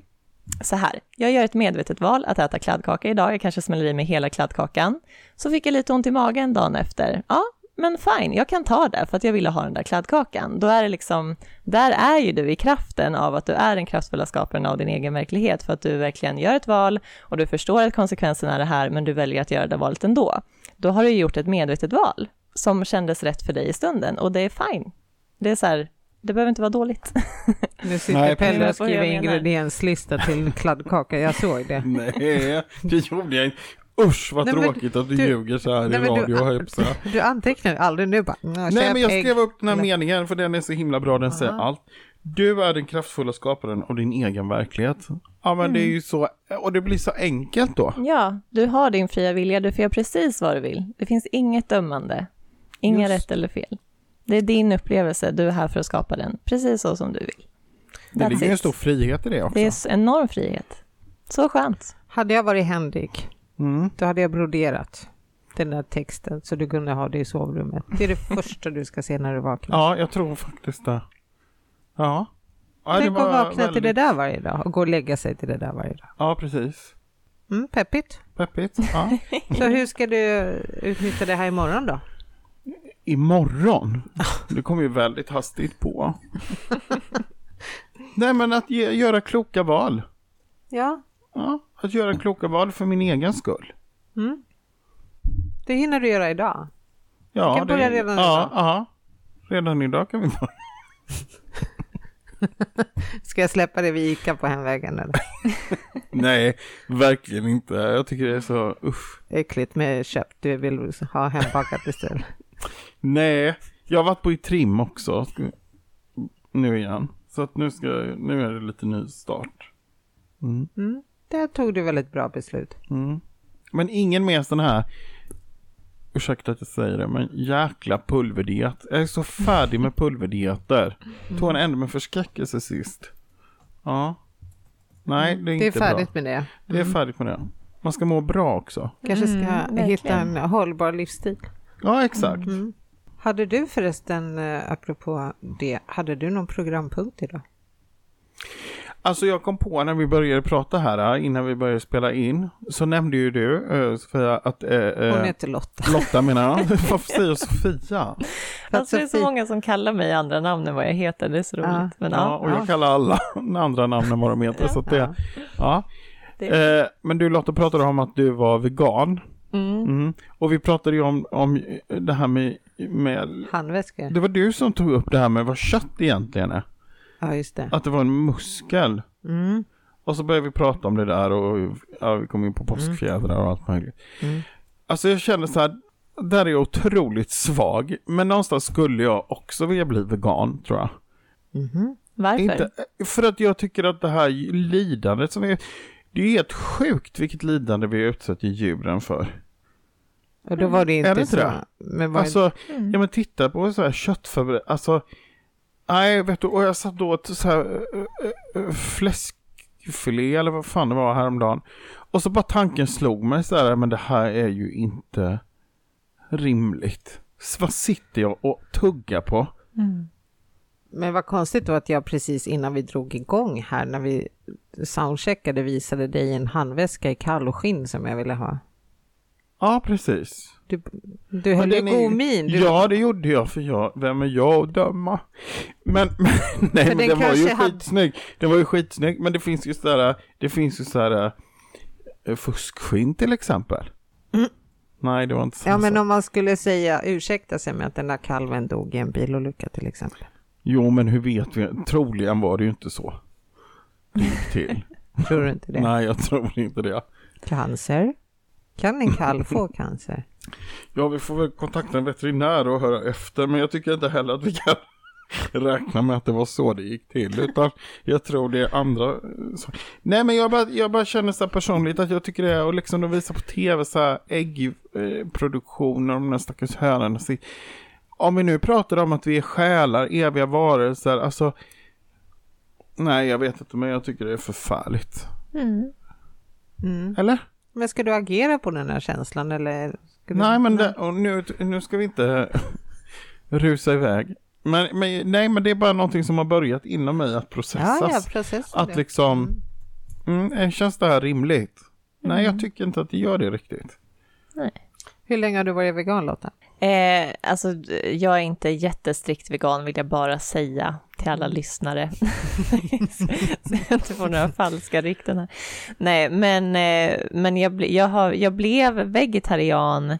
så här, jag gör ett medvetet val att äta kladdkaka idag, jag kanske smäller i mig hela kladdkakan. Så fick jag lite ont i magen dagen efter. Ja, men fine, jag kan ta det för att jag ville ha den där kladdkakan. Då är det liksom, där är ju du i kraften av att du är den kraftfulla skaparen av din egen verklighet för att du verkligen gör ett val och du förstår att konsekvenserna är det här men du väljer att göra det valet ändå. Då har du gjort ett medvetet val som kändes rätt för dig i stunden och det är fine. Det är så här, det behöver inte vara dåligt. Nu sitter Nej, Pelle och skriver ingredienslista till kladdkaka, jag såg det. Nej, det gjorde jag inte. Usch vad nej, tråkigt att du, du ljuger så här nej, i radio. Du, du antecknar aldrig nu bara. Nej men jag skrev upp den här meningen för den är så himla bra, den Aha. säger allt. Du är den kraftfulla skaparen av din egen verklighet. Ja men mm. det är ju så, och det blir så enkelt då. Ja, du har din fria vilja, du får göra precis vad du vill. Det finns inget dömande, inga rätt eller fel. Det är din upplevelse, du är här för att skapa den, precis så som du vill. Det ligger en stor frihet i det också. Det är enorm frihet. Så skönt. Hade jag varit Henrik, mm. då hade jag broderat den där texten så du kunde ha det i sovrummet. Det är det första du ska se när du vaknar. Ja, jag tror faktiskt det. Ja. ja Tänk att vakna väldigt... till det där varje dag och gå och lägga sig till det där varje dag. Ja, precis. Mm, peppigt. Peppigt, ja. så hur ska du utnyttja det här imorgon då? Imorgon? Det kommer ju väldigt hastigt på. Nej men att ge, göra kloka val. Ja. Ja, att göra kloka val för min egen skull. Mm. Det hinner du göra idag. Ja, kan börja det, redan ja, idag. Ja, redan idag kan vi börja. Ska jag släppa det vid Ica på hemvägen eller? Nej, verkligen inte. Jag tycker det är så usch. Äckligt med köpt du vill ha hembakat istället. Nej, jag har varit på i trim också. Nu igen. Så att nu, ska, nu är det lite ny start. Mm. Mm, där tog du väl ett bra beslut. Mm. Men ingen mer sån här, ursäkta att jag säger det, men jäkla pulverdiet. Jag är så färdig med pulverdieter. Mm. Tog en ände med förskräckelse sist. Ja. Nej, det är inte Det är färdigt bra. med det. Det är mm. färdigt med det. Man ska må bra också. Kanske ska mm, hitta en hållbar livsstil. Ja, exakt. Mm. Hade du förresten, eh, apropå det, hade du någon programpunkt idag? Alltså jag kom på när vi började prata här, eh, innan vi började spela in, så nämnde ju du eh, Sofia att... Eh, Hon heter Lotta. Lotta menar jag. Varför säger jag Sofia? Alltså det är så många som kallar mig andra namn än vad jag heter, det är så roligt. Ja, Men, ja, ja och jag kallar alla andra namn än vad de heter. så det, ja. Det. Eh, men du Lotta pratade om att du var vegan. Mm. Mm. Och vi pratade ju om, om det här med, med... Handväskor. Det var du som tog upp det här med vad kött egentligen är. Ja, just det. Att det var en muskel. Mm. Och så började vi prata om det där och ja, vi kom in på påskfjädrar och allt möjligt. Mm. Alltså jag känner så här, där är jag otroligt svag. Men någonstans skulle jag också vilja bli vegan tror jag. Mm. Varför? Inte, för att jag tycker att det här lidandet som är, det är helt sjukt vilket lidande vi utsatt djuren för. Och då var det inte, är det så. Det? Men alltså, mm. ja men titta på så här köttfabrik, alltså, nej vet du, och jag satt då åt så här äh, fläskfilé eller vad fan det var häromdagen. Och så bara tanken slog mig så här, men det här är ju inte rimligt. Så vad sitter jag och tuggar på? Mm. Men vad konstigt då att jag precis innan vi drog igång här, när vi soundcheckade, visade dig en handväska i kalloskinn som jag ville ha. Ja, precis. Du, du höll ju god min. Du... Ja, det gjorde jag, för jag, vem är jag att döma? Men, men nej, men den, den var ju hade... skitsnygg. Den var ju skitsnygg, men det finns ju sådär, det finns ju sådär uh, fuskskinn till exempel. Mm. Nej, det var inte så. Ja, men om man skulle säga, ursäkta sig med att den där kalven dog i en bilolycka till exempel. Jo, men hur vet vi? Troligen var det ju inte så. till. tror du inte det? Nej, jag tror inte det. Cancer? Kan en kalv få cancer? Ja, vi får väl kontakta en veterinär och höra efter, men jag tycker inte heller att vi kan räkna med att det var så det gick till, utan jag tror det är andra. Nej, men jag bara, jag bara känner så här personligt att jag tycker det är, och liksom de visar på tv så här äggproduktioner, de där stackars hönorna. Om vi nu pratar om att vi är själar, eviga varelser, alltså Nej, jag vet inte, men jag tycker det är förfärligt. Mm. Mm. Eller? Men ska du agera på den här känslan eller? nej, men det, och nu, nu ska vi inte rusa iväg. Men, men, nej, men det är bara någonting som har börjat inom mig att processas. Ja, ja, att det. liksom, mm. Mm, känns det här rimligt? Mm. Nej, jag tycker inte att det gör det riktigt. Nej. Hur länge har du varit vegan Lotta? Eh, alltså, jag är inte jättestrikt vegan vill jag bara säga till alla mm. lyssnare. så jag inte får några falska rykten här. Nej, men, eh, men jag, ble, jag, har, jag blev vegetarian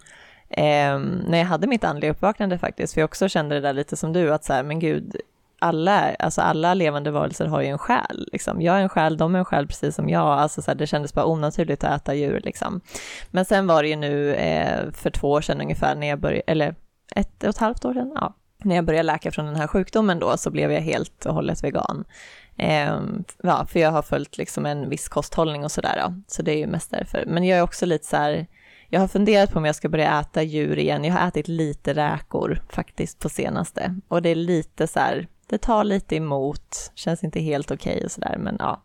eh, när jag hade mitt andliga uppvaknande faktiskt, för jag också kände det där lite som du, att så här, men gud, alla, alltså alla levande varelser har ju en själ. Liksom. Jag är en själ, de är en själ precis som jag. Alltså så här, det kändes bara onaturligt att äta djur. Liksom. Men sen var det ju nu eh, för två år sedan ungefär, när jag började, eller ett och ett halvt år sedan, ja, när jag började läka från den här sjukdomen då, så blev jag helt och hållet vegan. Eh, ja, för jag har följt liksom en viss kosthållning och sådär, så det är ju mest därför. Men jag är också lite så här, jag har funderat på om jag ska börja äta djur igen. Jag har ätit lite räkor faktiskt på senaste och det är lite så här, det tar lite emot, känns inte helt okej okay och sådär, men ja.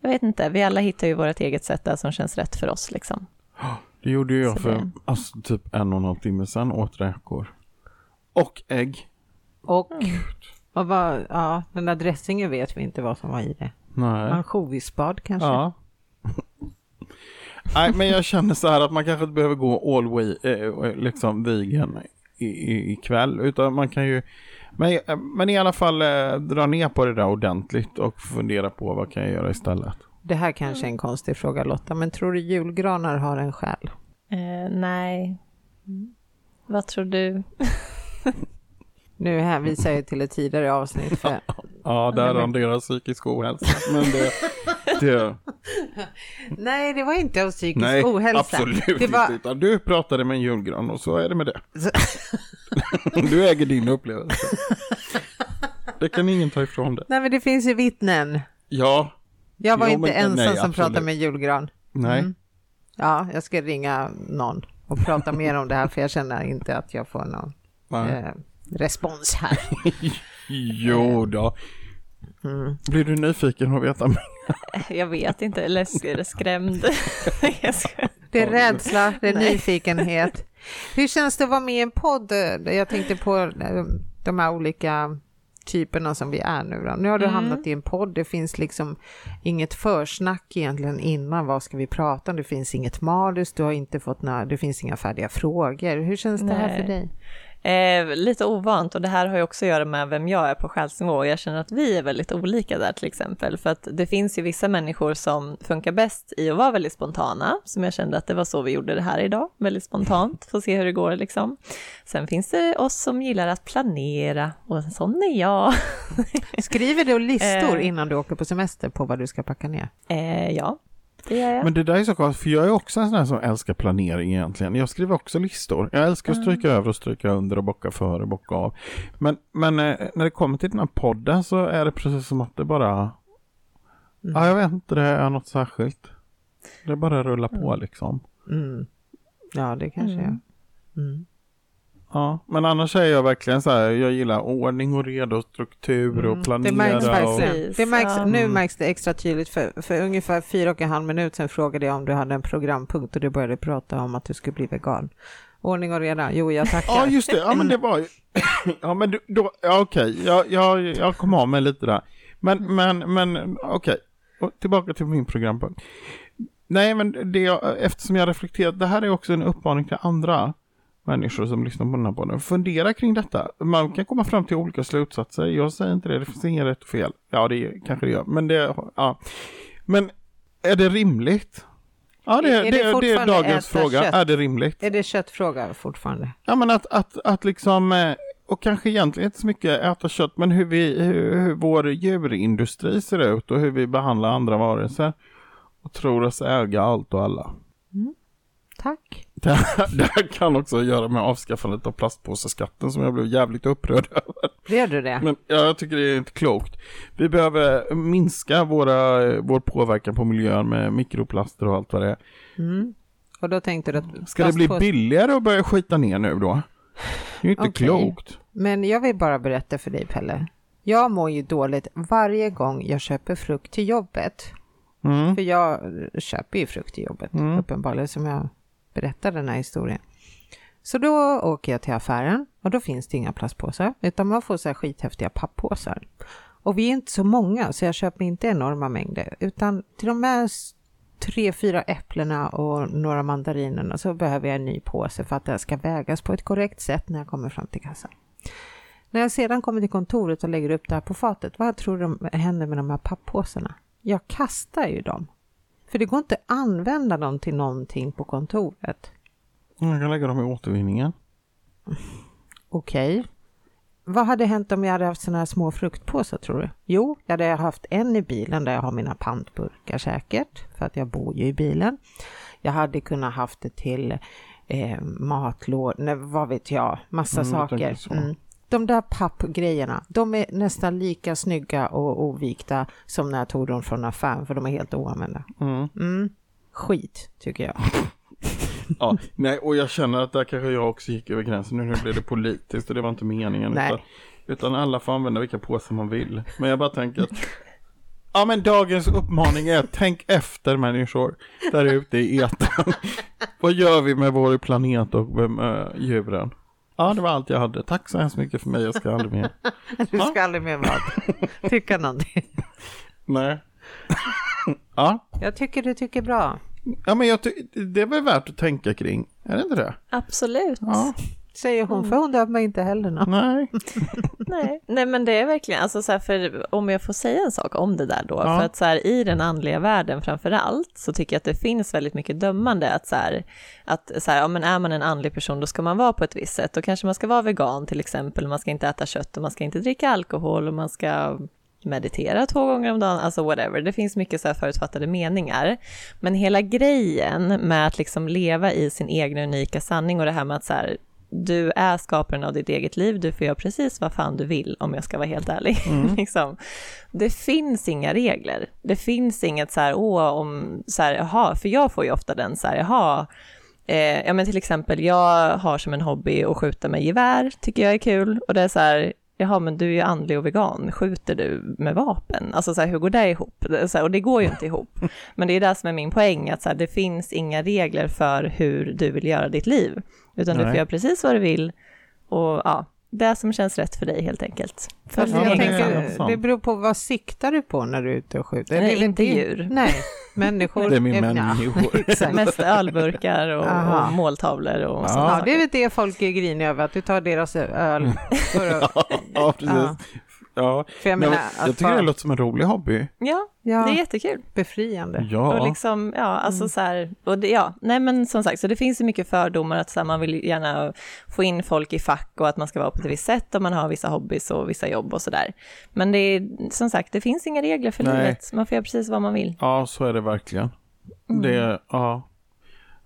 Jag vet inte, vi alla hittar ju vårt eget sätt där som känns rätt för oss liksom. Det gjorde jag Så för det... alltså, typ en och en halv timme sedan, åt räkor. Och ägg. Och, mm. och vad, ja, den där dressingen vet vi inte vad som var i det. Nej. Ansjovisbad kanske? Ja. Nej, men jag känner så här att man kanske inte behöver gå all way, eh, liksom vegan ikväll, utan man kan ju men, men i alla fall eh, dra ner på det där ordentligt och fundera på vad kan jag göra istället. Det här kanske är en konstig fråga Lotta, men tror du julgranar har en själ? Eh, nej. Vad tror du? nu hänvisar jag till ett tidigare avsnitt. För... ja, där randerar psykisk ohälsa. Men det, det... Nej, det var inte av psykisk Nej, ohälsa. absolut det var... inte. Du pratade med en julgran och så är det med det. du äger din upplevelse. Det kan ingen ta ifrån det. Nej, men det finns ju vittnen. Ja. Jag var jo, inte men, ensam nej, som pratade med julgran. Nej. Mm. Ja, jag ska ringa någon och prata mer om det här för jag känner inte att jag får någon eh, respons här. jo då. Mm. Blir du nyfiken att veta mer? Jag vet inte, eller skrämd. det är rädsla, det är Nej. nyfikenhet. Hur känns det att vara med i en podd? Jag tänkte på eh, de här olika typerna som vi är nu då. Nu har du mm. hamnat i en podd, det finns liksom inget försnack egentligen innan, vad ska vi prata om? Det finns inget malus, du har inte fått några, det finns inga färdiga frågor. Hur känns det här för dig? Eh, lite ovant och det här har ju också att göra med vem jag är på själsnivå och jag känner att vi är väldigt olika där till exempel. För att det finns ju vissa människor som funkar bäst i att vara väldigt spontana, som jag kände att det var så vi gjorde det här idag, väldigt spontant, får se hur det går liksom. Sen finns det oss som gillar att planera och en sån är jag. Skriver du listor eh. innan du åker på semester på vad du ska packa ner? Eh, ja, det gör jag. Men det där är så konstigt, för jag är också en sån här som älskar planering egentligen. Jag skriver också listor. Jag älskar att stryka mm. över och stryka under och bocka för och bocka av. Men, men eh, när det kommer till den här podden så är det precis som att det bara... Mm. Ja, jag vet inte, det är något särskilt. Det bara rullar på mm. liksom. Mm. Ja, det kanske är. Mm. mm. Ja, men annars är jag verkligen så här, jag gillar ordning och reda och struktur och planera. Det märks verkligen. Och... Det märks, Nu mm. märks det extra tydligt, för, för ungefär fyra och en halv minut sedan frågade jag om du hade en programpunkt och du började prata om att du skulle bli vegan. Ordning och reda, jo jag tackar. Ja just det, ja men det var ju, ja men då, ja okej, okay. jag, jag, jag kom av mig lite där. Men, men, men okej, okay. tillbaka till min programpunkt nej, men det, eftersom jag reflekterat, det här är också en uppmaning till andra människor som lyssnar på den här podden. Fundera kring detta. Man kan komma fram till olika slutsatser. Jag säger inte det, det finns inget rätt och fel. Ja, det kanske det gör, men det, ja. Men är det rimligt? Ja, det, är det, det, det är dagens fråga. Kött? Är det rimligt? Är det köttfråga fortfarande? Ja, men att, att, att liksom, eh, och kanske egentligen inte så mycket äta kött, men hur, vi, hur, hur vår djurindustri ser ut och hur vi behandlar andra varelser och tror oss äga allt och alla. Tack. Det här, det här, kan också göra med avskaffandet av plastpåseskatten som jag blev jävligt upprörd över. Blev du det? Men ja, jag tycker det är inte klokt. Vi behöver minska våra, vår påverkan på miljön med mikroplaster och allt vad det är. Mm. Och då tänkte du att Ska det bli billigare att börja skita ner nu då? Det är inte okay. klokt. Men jag vill bara berätta för dig Pelle. Jag mår ju dåligt varje gång jag köper frukt till jobbet. Mm. För jag köper ju frukt till jobbet, mm. uppenbarligen, som jag berättar den här historien. Så då åker jag till affären och då finns det inga plastpåsar utan man får så här skithäftiga papppåsar. Och vi är inte så många så jag köper inte enorma mängder utan till de här tre, fyra äpplena och några mandarinerna så behöver jag en ny påse för att det ska vägas på ett korrekt sätt när jag kommer fram till kassan. När jag sedan kommer till kontoret och lägger upp det här på fatet, vad tror du händer med de här papppåsarna? Jag kastar ju dem. För det går inte att använda dem till någonting på kontoret. Jag kan lägga dem i återvinningen. Okej. Okay. Vad hade hänt om jag hade haft sådana här små fruktpåsar tror du? Jo, jag hade haft en i bilen där jag har mina pantburkar säkert, för att jag bor ju i bilen. Jag hade kunnat haft det till eh, matlådor, vad vet jag, massa mm, saker. De där pappgrejerna, de är nästan lika snygga och ovikta som när jag tog dem från affären, för de är helt oanvända. Mm. Mm. Skit, tycker jag. ja, nej, och jag känner att där kanske jag också gick över gränsen. Nu blev det politiskt och det var inte meningen. Nej. Utan, utan alla får använda vilka påsar man vill. Men jag bara tänker att Ja men dagens uppmaning är tänk efter människor där ute i etern. Vad gör vi med vår planet och med djuren? Ja, det var allt jag hade. Tack så hemskt mycket för mig. Jag ska aldrig mer. du ska ja. aldrig mer vad? Tycka någonting? Nej. ja. Jag tycker du tycker bra. Ja, men jag det är väl värt att tänka kring. Är det inte det? Absolut. Ja säger hon, för hon dömer inte heller någon. Nej. nej. nej, men det är verkligen, alltså så här, för om jag får säga en sak om det där då, ja. för att så här, i den andliga världen framför allt, så tycker jag att det finns väldigt mycket dömande, att så här, att så här, ja men är man en andlig person, då ska man vara på ett visst sätt, då kanske man ska vara vegan till exempel, man ska inte äta kött och man ska inte dricka alkohol och man ska meditera två gånger om dagen, alltså whatever. Det finns mycket så här förutfattade meningar. Men hela grejen med att liksom leva i sin egen unika sanning och det här med att så här, du är skaparen av ditt eget liv, du får göra precis vad fan du vill om jag ska vara helt ärlig. Mm. liksom. Det finns inga regler. Det finns inget så här, åh, om, så här, jaha, för jag får ju ofta den så här, jaha, eh, ja men till exempel, jag har som en hobby att skjuta med gevär, tycker jag är kul, och det är så här, jaha men du är ju andlig och vegan, skjuter du med vapen? Alltså så här, hur går det ihop? Så här, och det går ju inte ihop. Men det är det som är min poäng, att så här, det finns inga regler för hur du vill göra ditt liv, utan Nej. du får göra precis vad du vill och ja, det som känns rätt för dig helt enkelt. För ja, jag tänker, det beror på vad siktar du på när du är ute och skjuter? Nej, inte djur. Nej, människor. Det är min människor. Mest ölburkar och, och måltavlor och ja. sådana Ja, det är väl det folk är griniga över, att du tar deras öl. För att, ja, precis. Ja. Ja, för jag, menar, jag tycker bara... det låter som en rolig hobby. Ja, ja. det är jättekul. Befriande. Ja. Och liksom, ja, alltså mm. så här, och det, ja, nej men som sagt, så det finns ju mycket fördomar att så här, man vill gärna få in folk i fack och att man ska vara på ett visst sätt och man har vissa hobbys och vissa jobb och sådär. Men det är, som sagt, det finns inga regler för nej. livet. Man får göra precis vad man vill. Ja, så är det verkligen. Mm. Det, ja,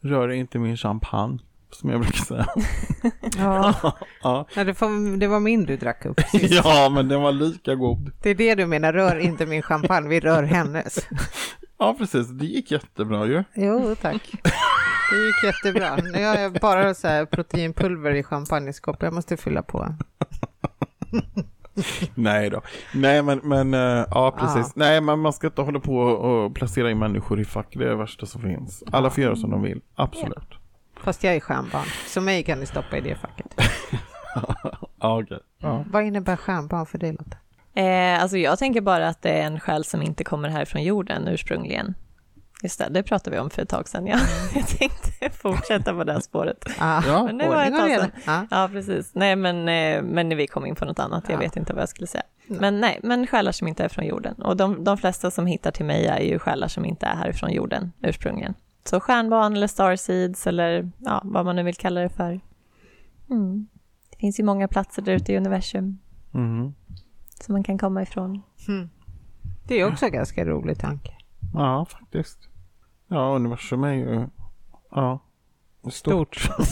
rör inte min champagne som jag brukar säga. ja, ja. ja det, får, det, var min du drack upp sist. ja, men den var lika god. Det är det du menar, rör inte min champagne, vi rör hennes. ja, precis. Det gick jättebra ju. Jo, tack. Det gick jättebra. Nu har jag bara så här proteinpulver i champagneskåpet, jag måste fylla på. Nej då. Nej men, men uh, ja precis. Ja. Nej men man ska inte hålla på och placera in människor i fack. Det är det värsta som finns. Alla får göra som de vill. Absolut. Ja. Fast jag är stjärnbarn, så mig kan ni stoppa i det facket. ja, okay. ja. Vad innebär stjärnbarn för dig Lotta? Eh, alltså jag tänker bara att det är en själ som inte kommer här från jorden ursprungligen. just det, det pratade vi om för ett tag sedan. Ja. Mm. Jag tänkte fortsätta på det här spåret. Ah, ja, men det var ett tag sedan. Ah. Ja, precis. Nej, men, eh, men vi kom in på något annat, jag ja. vet inte vad jag skulle säga. Nej. Men nej, men själar som inte är från jorden. Och de, de flesta som hittar till mig är ju själar som inte är härifrån jorden ursprungligen. Så stjärnbarn eller starseeds eller ja, vad man nu vill kalla det för. Mm. Det finns ju många platser där ute i universum. Mm. Som man kan komma ifrån. Mm. Det är också en ganska rolig tanke. Ja, faktiskt. Ja, universum är ju ja, stort. stort.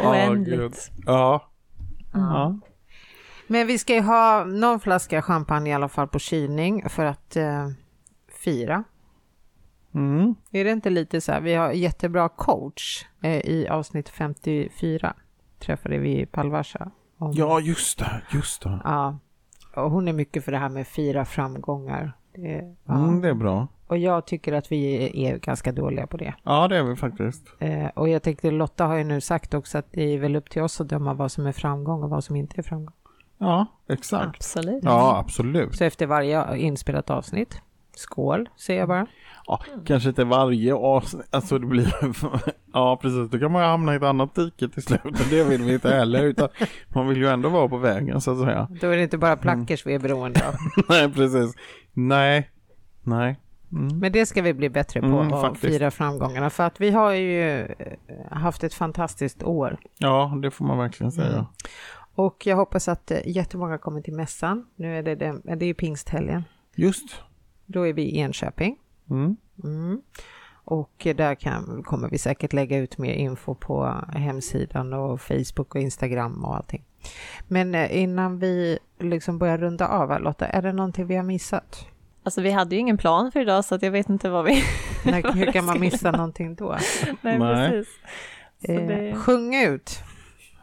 Oändligt. Ja. Mm. ja. Men vi ska ju ha någon flaska champagne i alla fall på kylning för att eh, fira. Mm. Är det inte lite så här, vi har jättebra coach eh, i avsnitt 54 träffade vi Palvasha. Om... Ja, just det, just det. Ja, och hon är mycket för det här med fira framgångar. Det, ja. mm, det är bra. Och jag tycker att vi är ganska dåliga på det. Ja, det är vi faktiskt. Eh, och jag tänkte, Lotta har ju nu sagt också att det är väl upp till oss att döma vad som är framgång och vad som inte är framgång. Ja, exakt. Absolut. Ja, absolut. Så efter varje inspelat avsnitt, skål, säger jag bara. Ja, kanske inte varje avsnitt, alltså det blir, ja precis, då kan man ju hamna i ett annat dike till slut, och det vill vi inte heller, utan man vill ju ändå vara på vägen så att säga. Då är det inte bara plackers mm. vi är beroende av. Nej, precis. Nej, nej. Mm. Men det ska vi bli bättre på, mm, att fira framgångarna, för att vi har ju eh, haft ett fantastiskt år. Ja, det får man verkligen säga. Mm. Och jag hoppas att eh, jättemånga kommer till mässan. Nu är det, det, det är pingsthelgen. Just. Då är vi i Enköping. Mm. Mm. Och där kan, kommer vi säkert lägga ut mer info på hemsidan och Facebook och Instagram och allting. Men eh, innan vi liksom börjar runda av Lotta, är det någonting vi har missat? Alltså vi hade ju ingen plan för idag så att jag vet inte vad vi... Nej, hur kan man missa någonting då? Nej, nej. precis. Eh, det... Sjung ut!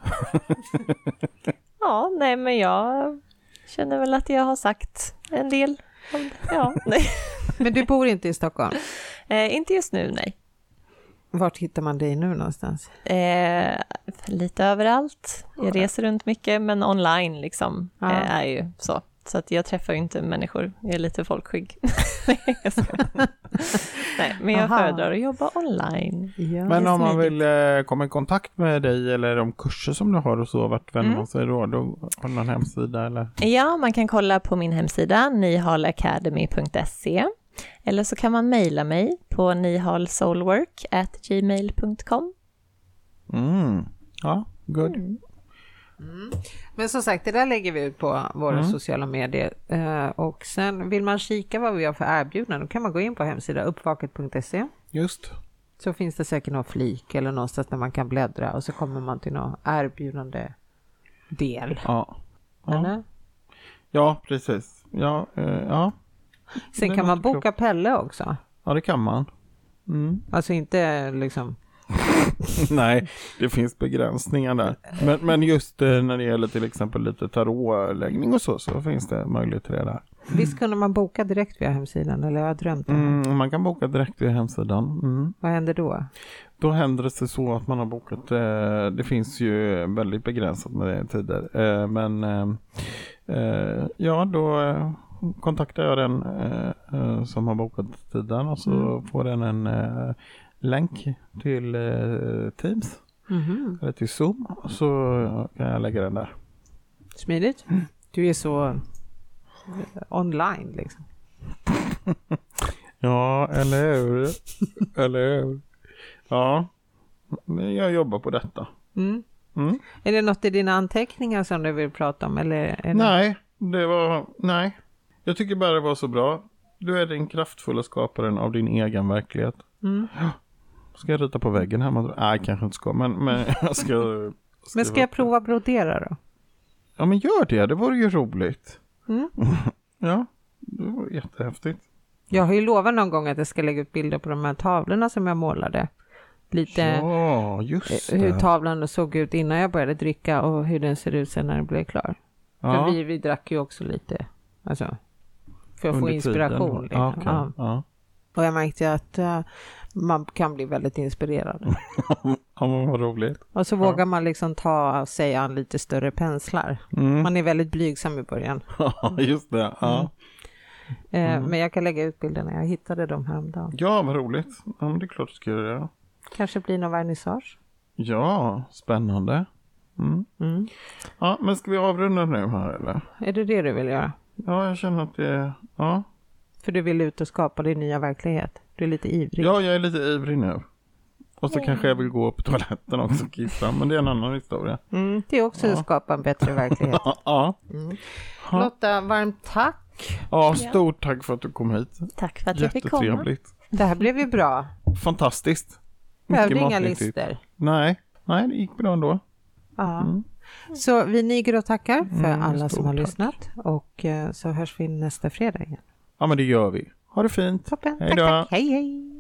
ja, nej men jag känner väl att jag har sagt en del. Ja, nej. Men du bor inte i Stockholm? Eh, inte just nu, nej. Vart hittar man dig nu någonstans? Eh, lite överallt. Jag reser runt mycket, men online liksom eh, är ju så. Så att jag träffar ju inte människor, jag är lite folkskygg. Nej, men jag Aha. föredrar att jobba online. Ja, men om man vill eh, komma i kontakt med dig eller de kurser som du har och så, vart vänder mm. man sig då? då? Har du någon hemsida eller? Ja, man kan kolla på min hemsida, nihalacademy.se. Eller så kan man mejla mig på nihalsoulwork.gmail.com. Mm. Ja, good. Mm. Mm. Men som sagt, det där lägger vi ut på våra mm. sociala medier. Uh, och sen vill man kika vad vi har för erbjudanden, då kan man gå in på hemsidan uppvaket.se. Just. Så finns det säkert någon flik eller någonstans där man kan bläddra och så kommer man till någon erbjudande del. Ja. Ja, ja precis. Ja, uh, ja. Sen kan man boka klok. Pelle också. Ja, det kan man. Mm. Alltså inte liksom Nej, det finns begränsningar där. Men, men just eh, när det gäller till exempel lite tarotläggning och så, så finns det möjlighet till det där. Visst kunde man boka direkt via hemsidan, eller har jag drömt mm, Man kan boka direkt via hemsidan. Mm. Vad händer då? Då händer det sig så att man har bokat, eh, det finns ju väldigt begränsat med tider, eh, men eh, eh ja, då eh, kontaktar jag den som har bokat tiden och så mm. får den en länk till eh, Teams mm -hmm. eller till Zoom så kan jag lägga den där. Smidigt. Du är så eh, online liksom. ja, eller hur? eller hur? Ja, jag jobbar på detta. Mm. Mm. Är det något i dina anteckningar som du vill prata om? Eller. Nej, det var, nej. Jag tycker bara det var så bra. Du är den kraftfulla skaparen av din egen verklighet. Mm. Ska jag rita på väggen hemma? Nej, kanske inte ska, men, men jag ska... men ska jag prova brodera då? Ja, men gör det. Det vore ju roligt. Mm. ja, det vore jättehäftigt. Jag har ju lovat någon gång att jag ska lägga ut bilder på de här tavlorna som jag målade. Lite ja, det. hur tavlan såg ut innan jag började dricka och hur den ser ut sen när den blev klar. Ja. För vi, vi drack ju också lite, alltså, för att Under få inspiration. Liksom. Ja, okay. ja. Och jag märkte att uh, man kan bli väldigt inspirerad. ja, men vad roligt. Och så ja. vågar man liksom ta sig an lite större penslar. Mm. Man är väldigt blygsam i början. Ja, just det. Ja. Mm. Eh, mm. Men jag kan lägga ut bilderna, jag hittade dem häromdagen. Ja, vad roligt. Ja, det är klart du ska göra det. Kanske blir någon vernissage? Ja, spännande. Mm. Mm. Ja, men ska vi avrunda nu här eller? Är det det du vill göra? Ja, jag känner att det, ja. För du vill ut och skapa din nya verklighet? Du är lite ivrig? Ja, jag är lite ivrig nu. Och så mm. kanske jag vill gå på toaletten också och kissa, men det är en annan historia. Mm, det är också ja. att skapa en bättre verklighet. ja. Mm. Lotta, varmt tack. Ja, stort tack för att du kom hit. Tack för att jag fick komma. Det här blev ju bra. Fantastiskt. Behövde inga lister. Nej, nej, det gick bra ändå. Ja. Mm. Så vi niger och tackar för mm, alla som har tack. lyssnat och eh, så hörs vi nästa fredag igen. Ja, men det gör vi. Ha det fint. Toppen. Hej då. Hej, hej.